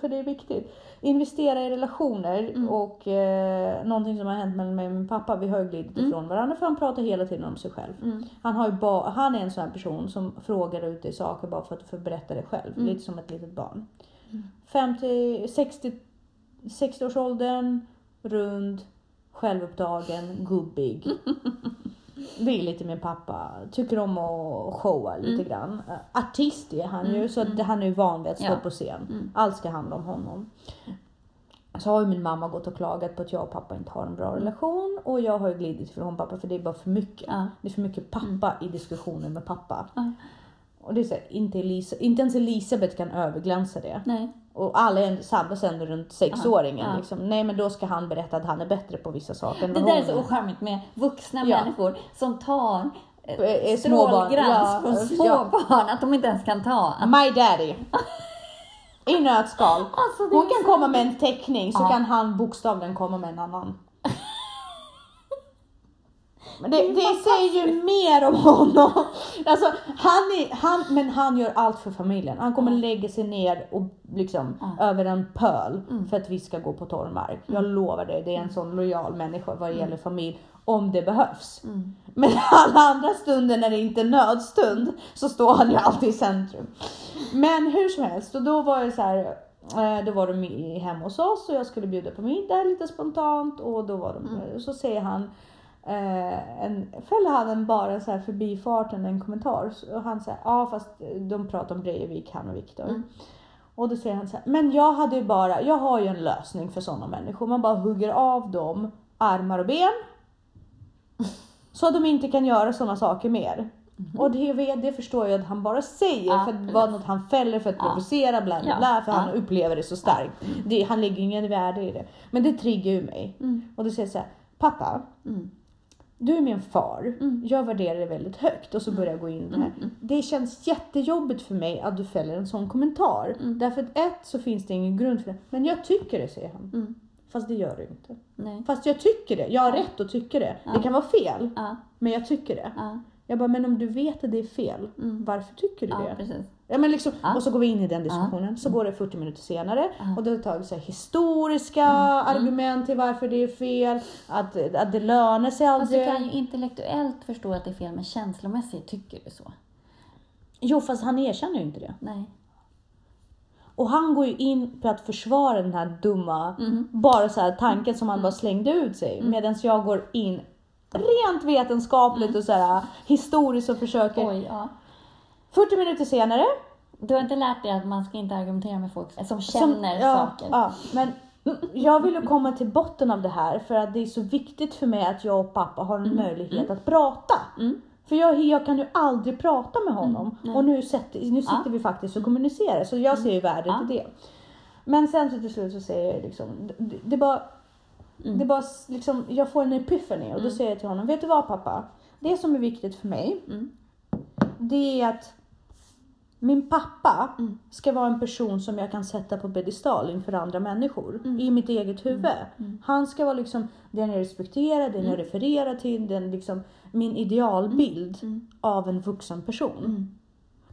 för det är viktigt. Investera i relationer och eh, någonting som har hänt mellan mig och min pappa. Vi har ju glidit ifrån varandra för han pratar hela tiden om sig själv. Mm. Han, har ba, han är en sån här person som frågar ut dig saker bara för att få berätta det själv. Lite som ett litet barn. 50, 60, 60-årsåldern, rund, självupptagen, gubbig. (laughs) Det är lite min pappa. Tycker om att showa lite grann. Eh, Artist är han ju, så att han är ju van vid att stå Ja. på scen. Allt ska handla om honom. Så har ju min mamma gått och klagat på att jag och pappa inte har en bra relation. Och jag har ju glidit ifrån pappa för det är bara för mycket. Ja. Det är för mycket pappa i diskussionen med pappa. Ja. Och det är så här, inte, Elisa, inte ens Elisabeth kan överglänsa det. Nej. Och alla är samlas ändå runt sexåringen. Ja. Liksom. Nej men då ska han berätta att han är bättre på vissa saker än Det där är så ocharmigt med vuxna Ja. människor som tar eh, Eh, småbarn. strålglans från små ja. barn att de inte ens kan ta. Att, My daddy. I nötskal. Alltså, Hon kan så- komma med en teckning så Ja. kan han bokstavligen komma med en annan. Men det, Det det säger ju mer om honom. (laughs) Alltså, han är, han, men han gör allt för familjen. Han kommer lägga sig ner och liksom Ja. över en pöl Mm. för att vi ska gå på torr mark. Jag lovar dig, det är en sån lojal människa vad gäller familj. Om det behövs. Mm. Men (laughs) alla andra stunder när det inte är nödstund så står han ju alltid i centrum. Men hur som helst, och då var det så här. eh, Då var de hemma hos oss och jag skulle bjuda på middag lite spontant och då var de, så säger han eh, en, fäller han en bara så här förbifarten en kommentar och han säger ja fast de pratar om Breivik han och Viktor. Mm. Och då säger han så här, men jag hade ju bara, jag har ju en lösning för sådana människor. Man bara hugger av dem armar och ben. (laughs) Så att de inte kan göra sådana saker mer. Och det, det förstår jag att han bara säger Ja, för att det var något han fäller för att Ja. provocera bla bla bla för han ja. upplever det så starkt. Det, han lägger ingen värde i det. Men det triggar ju mig. Mm. Och då säger jag så här, pappa, Mm. Du är min far. Mm. Jag värderar dig väldigt högt. Och så börjar jag gå in i det här. Mm. Det känns jättejobbigt för mig att du fäller en sån kommentar. Mm. Därför att ett så finns det ingen grund för det. Men jag tycker det säger han. Mm. Fast det gör du inte. Nej. Fast jag tycker det. Jag har rätt att tycka det. Ja. Det kan vara fel. Ja. Men jag tycker det. Ja. Jag bara, men om du vet att det är fel. Mm. Varför tycker du Ja, det? precis. Ja, men liksom, Ja. Och så går vi in i den diskussionen. Så går det 40 minuter senare. Och då det tagit så historiska Mm. argument till varför det är fel. Att, att det lönar sig Fast du aldrig. kan ju intellektuellt förstå att det är fel, men känslomässigt tycker du så. Jo, fast han erkänner ju inte det. Nej. Och han går ju in på att försvara den här dumma, Mm. bara så här tanken som han bara slängde ut sig. Medan jag går in rent vetenskapligt och så här historiskt och försöker. Oj, ja. 40 minuter senare. Du har inte lärt dig att man ska inte argumentera med folk som som- känner ja, saker. Ja, men jag vill ju komma till botten av det här för att det är så viktigt för mig att jag och pappa har en möjlighet att prata. Mm. För jag, jag kan ju aldrig prata med honom. nej. och nu, sätter, nu sitter Ja. vi faktiskt och kommunicerar så jag ser ju värdet i det. Men sen så till slut så säger jag liksom, det, det bara, Mm. det bara liksom, jag får en epiphany och då säger jag till honom, vet du vad pappa? Det som är viktigt för mig, Mm. det är att min pappa Mm. ska vara en person som jag kan sätta på pedestal inför andra människor Mm. i mitt eget huvud. Han ska vara liksom den jag respekterar, den jag refererar till, den liksom min idealbild Mm. av en vuxen person. Mm.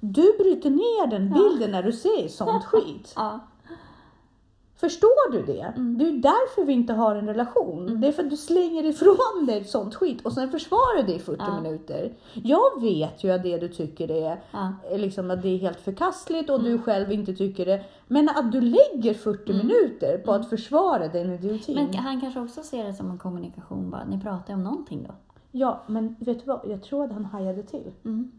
Du bryter ner den bilden när du säger sånt (laughs) skit. Ja. Förstår du det? Mm. Det är därför vi inte har en relation. Det är för att du slänger ifrån dig sånt skit och sen försvarar det i 40 Ja. minuter. Jag vet ju att det du tycker är, Ja. är liksom att det är helt förkastligt och du själv inte tycker det. Men att du lägger 40 minuter på att försvara den idiotin. Men han kanske också ser det som en kommunikation bara. Ni pratar om någonting då. Ja, men vet du vad? Jag tror att han hajade till. Mm.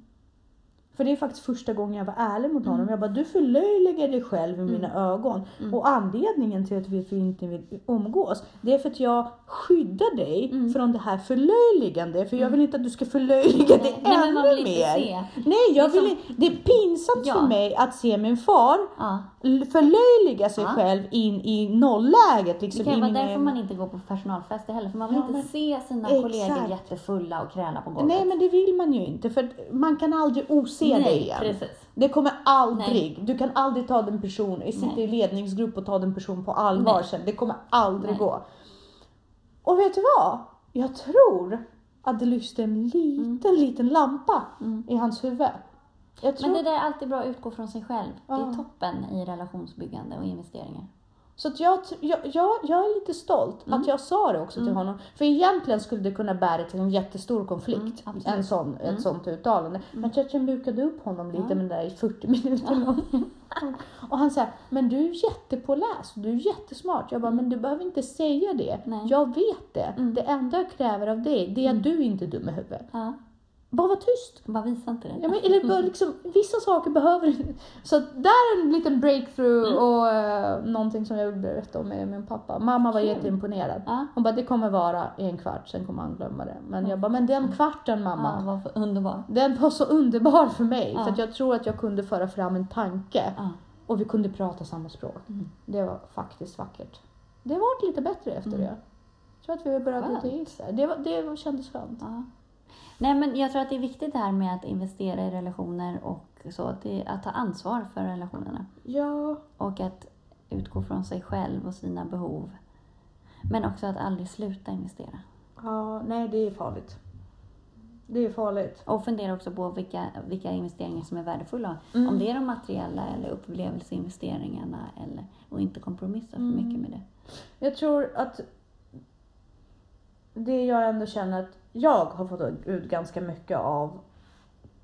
För det är faktiskt första gången jag var ärlig mot honom. Jag bara, du förlöjligar dig själv i mina ögon. Och anledningen till att vi inte vill umgås, det är för att jag skyddar dig från det här förlöjligande. För jag vill inte att du ska förlöjliga dig Nej, men man ännu vill inte mer. se. Nej, jag Det är vill inte. Det är pinsamt Ja. för mig att se min far Ja. förlöjliga sig Ja. själv in i nolläget. Det Liksom kan in vara därför man inte går på personalfester heller. För man vill Ja, inte men- se sina Exakt. kollegor jättefulla och kräla på golvet. Nej, men det vill man ju inte. För man kan aldrig ose Nej, det igen. precis. Det kommer aldrig. Du kan aldrig ta den personen, sitta Nej. i ledningsgrupp och ta den personen på allvar Nej. sen. Det kommer aldrig Nej. gå. Och vet du vad? Jag tror att det lyste en liten, liten lampa Mm. i hans huvud. Tror... Men det där är alltid bra att utgå från sig själv. Det Ja. är toppen i relationsbyggande och investeringar. Så att jag, jag, jag, jag är lite stolt Mm. att jag sa det också till honom. För egentligen skulle det kunna bära till en jättestor konflikt. Mm, en sån, Ett sånt uttalande. Men jag, jag mjukade upp honom lite med det där i 40 minuter. (laughs) Och han sa, men du är jättepåläst, du är jättesmart. Jag bara, men du behöver inte säga det. Nej. Jag vet det. Mm. Det enda jag kräver av dig, det är att du inte är dum i huvudet. Ja. Bara var tyst. Bara visa inte det. Ja, men, eller bara liksom, vissa saker behöver. Så där är en liten breakthrough Mm. och uh, någonting som jag vill berätta om med min pappa. Mamma var Kul. jätteimponerad. Ja. Hon bara, det kommer vara en kvart, sen kommer han glömma det. Men jag bara, men den kvarten mamma, Ja, vad för underbar. den var så underbar för mig. Ja. För att jag tror att jag kunde föra fram en tanke Ja. och vi kunde prata samma språk. Mm. Det var faktiskt vackert. Det varit lite bättre efter Mm. det. Jag tror att vi börjat gå till. Det, var, det var- kändes skönt. Nej, men jag tror att det är viktigt det här med att investera i relationer och så. Att ta ansvar för relationerna. Ja. Och att utgå från sig själv och sina behov. Men också att aldrig sluta investera. Ja, nej det är farligt. Det är farligt. Och fundera också på vilka, vilka investeringar som är värdefulla. Mm. Om det är de materiella eller upplevelseinvesteringarna. Eller, och inte kompromissa för Mm. mycket med det. Jag tror att det jag ändå känner att jag har fått ut ganska mycket av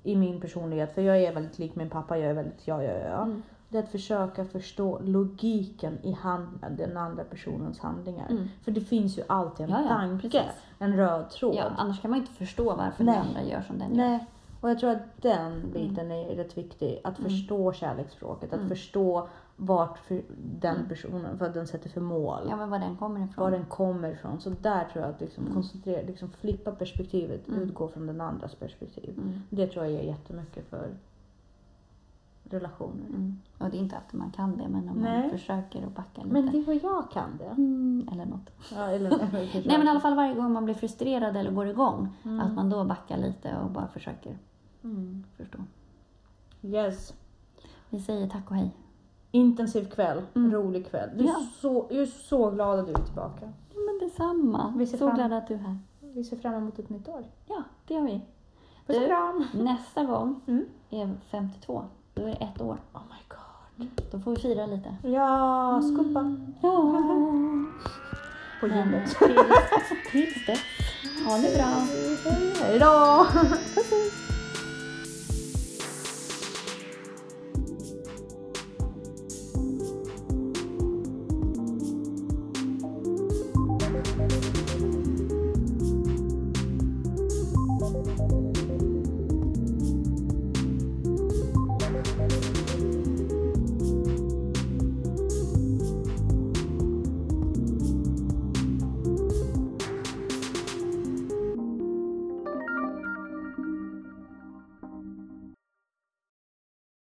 i min personlighet, för jag är väldigt lik min pappa, jag är väldigt ja, ja, ja. Mm. Det är att försöka förstå logiken i hand, den andra personens handlingar. Mm. För det finns ju alltid en Ja, ja, tanke, precis. en röd tråd. Ja, annars kan man inte förstå varför Nej. den andra gör som den gör. Nej, och jag tror att den biten är rätt viktig. Att Mm. förstå kärleksspråket, att Mm. förstå vart för den Mm. personen, vad den sätter för mål. Ja, men var den kommer ifrån. var den kommer ifrån. Så där tror jag att liksom Mm. koncentrera, liksom flippa perspektivet, Mm. utgå från den andras perspektiv. Mm. Det tror jag ger jättemycket för relationer. Mm. Och det är inte alltid man kan det, men om Nej. man försöker att backa lite. Men det var jag kan det. eller något. Ja, eller, (laughs) Nej, men i alla fall varje gång man blir frustrerad eller går igång. Att man då backar lite och bara försöker förstå. Yes. Vi säger tack och hej. Intensiv kväll, Mm. rolig kväll. Du är Ja. så, jag är så glad att du är tillbaka. Ja, men detsamma. Vi ser Så fram- glad att du är här. Vi ser fram emot ett nytt år. Ja, det gör vi. Puss och kram! Nästa gång Mm. är 52. Då är det ett år. Oh my god. Då får vi fira lite. Ja, skuppa Ja. på gymmet. tills, tills dess, ha det bra. Hej då!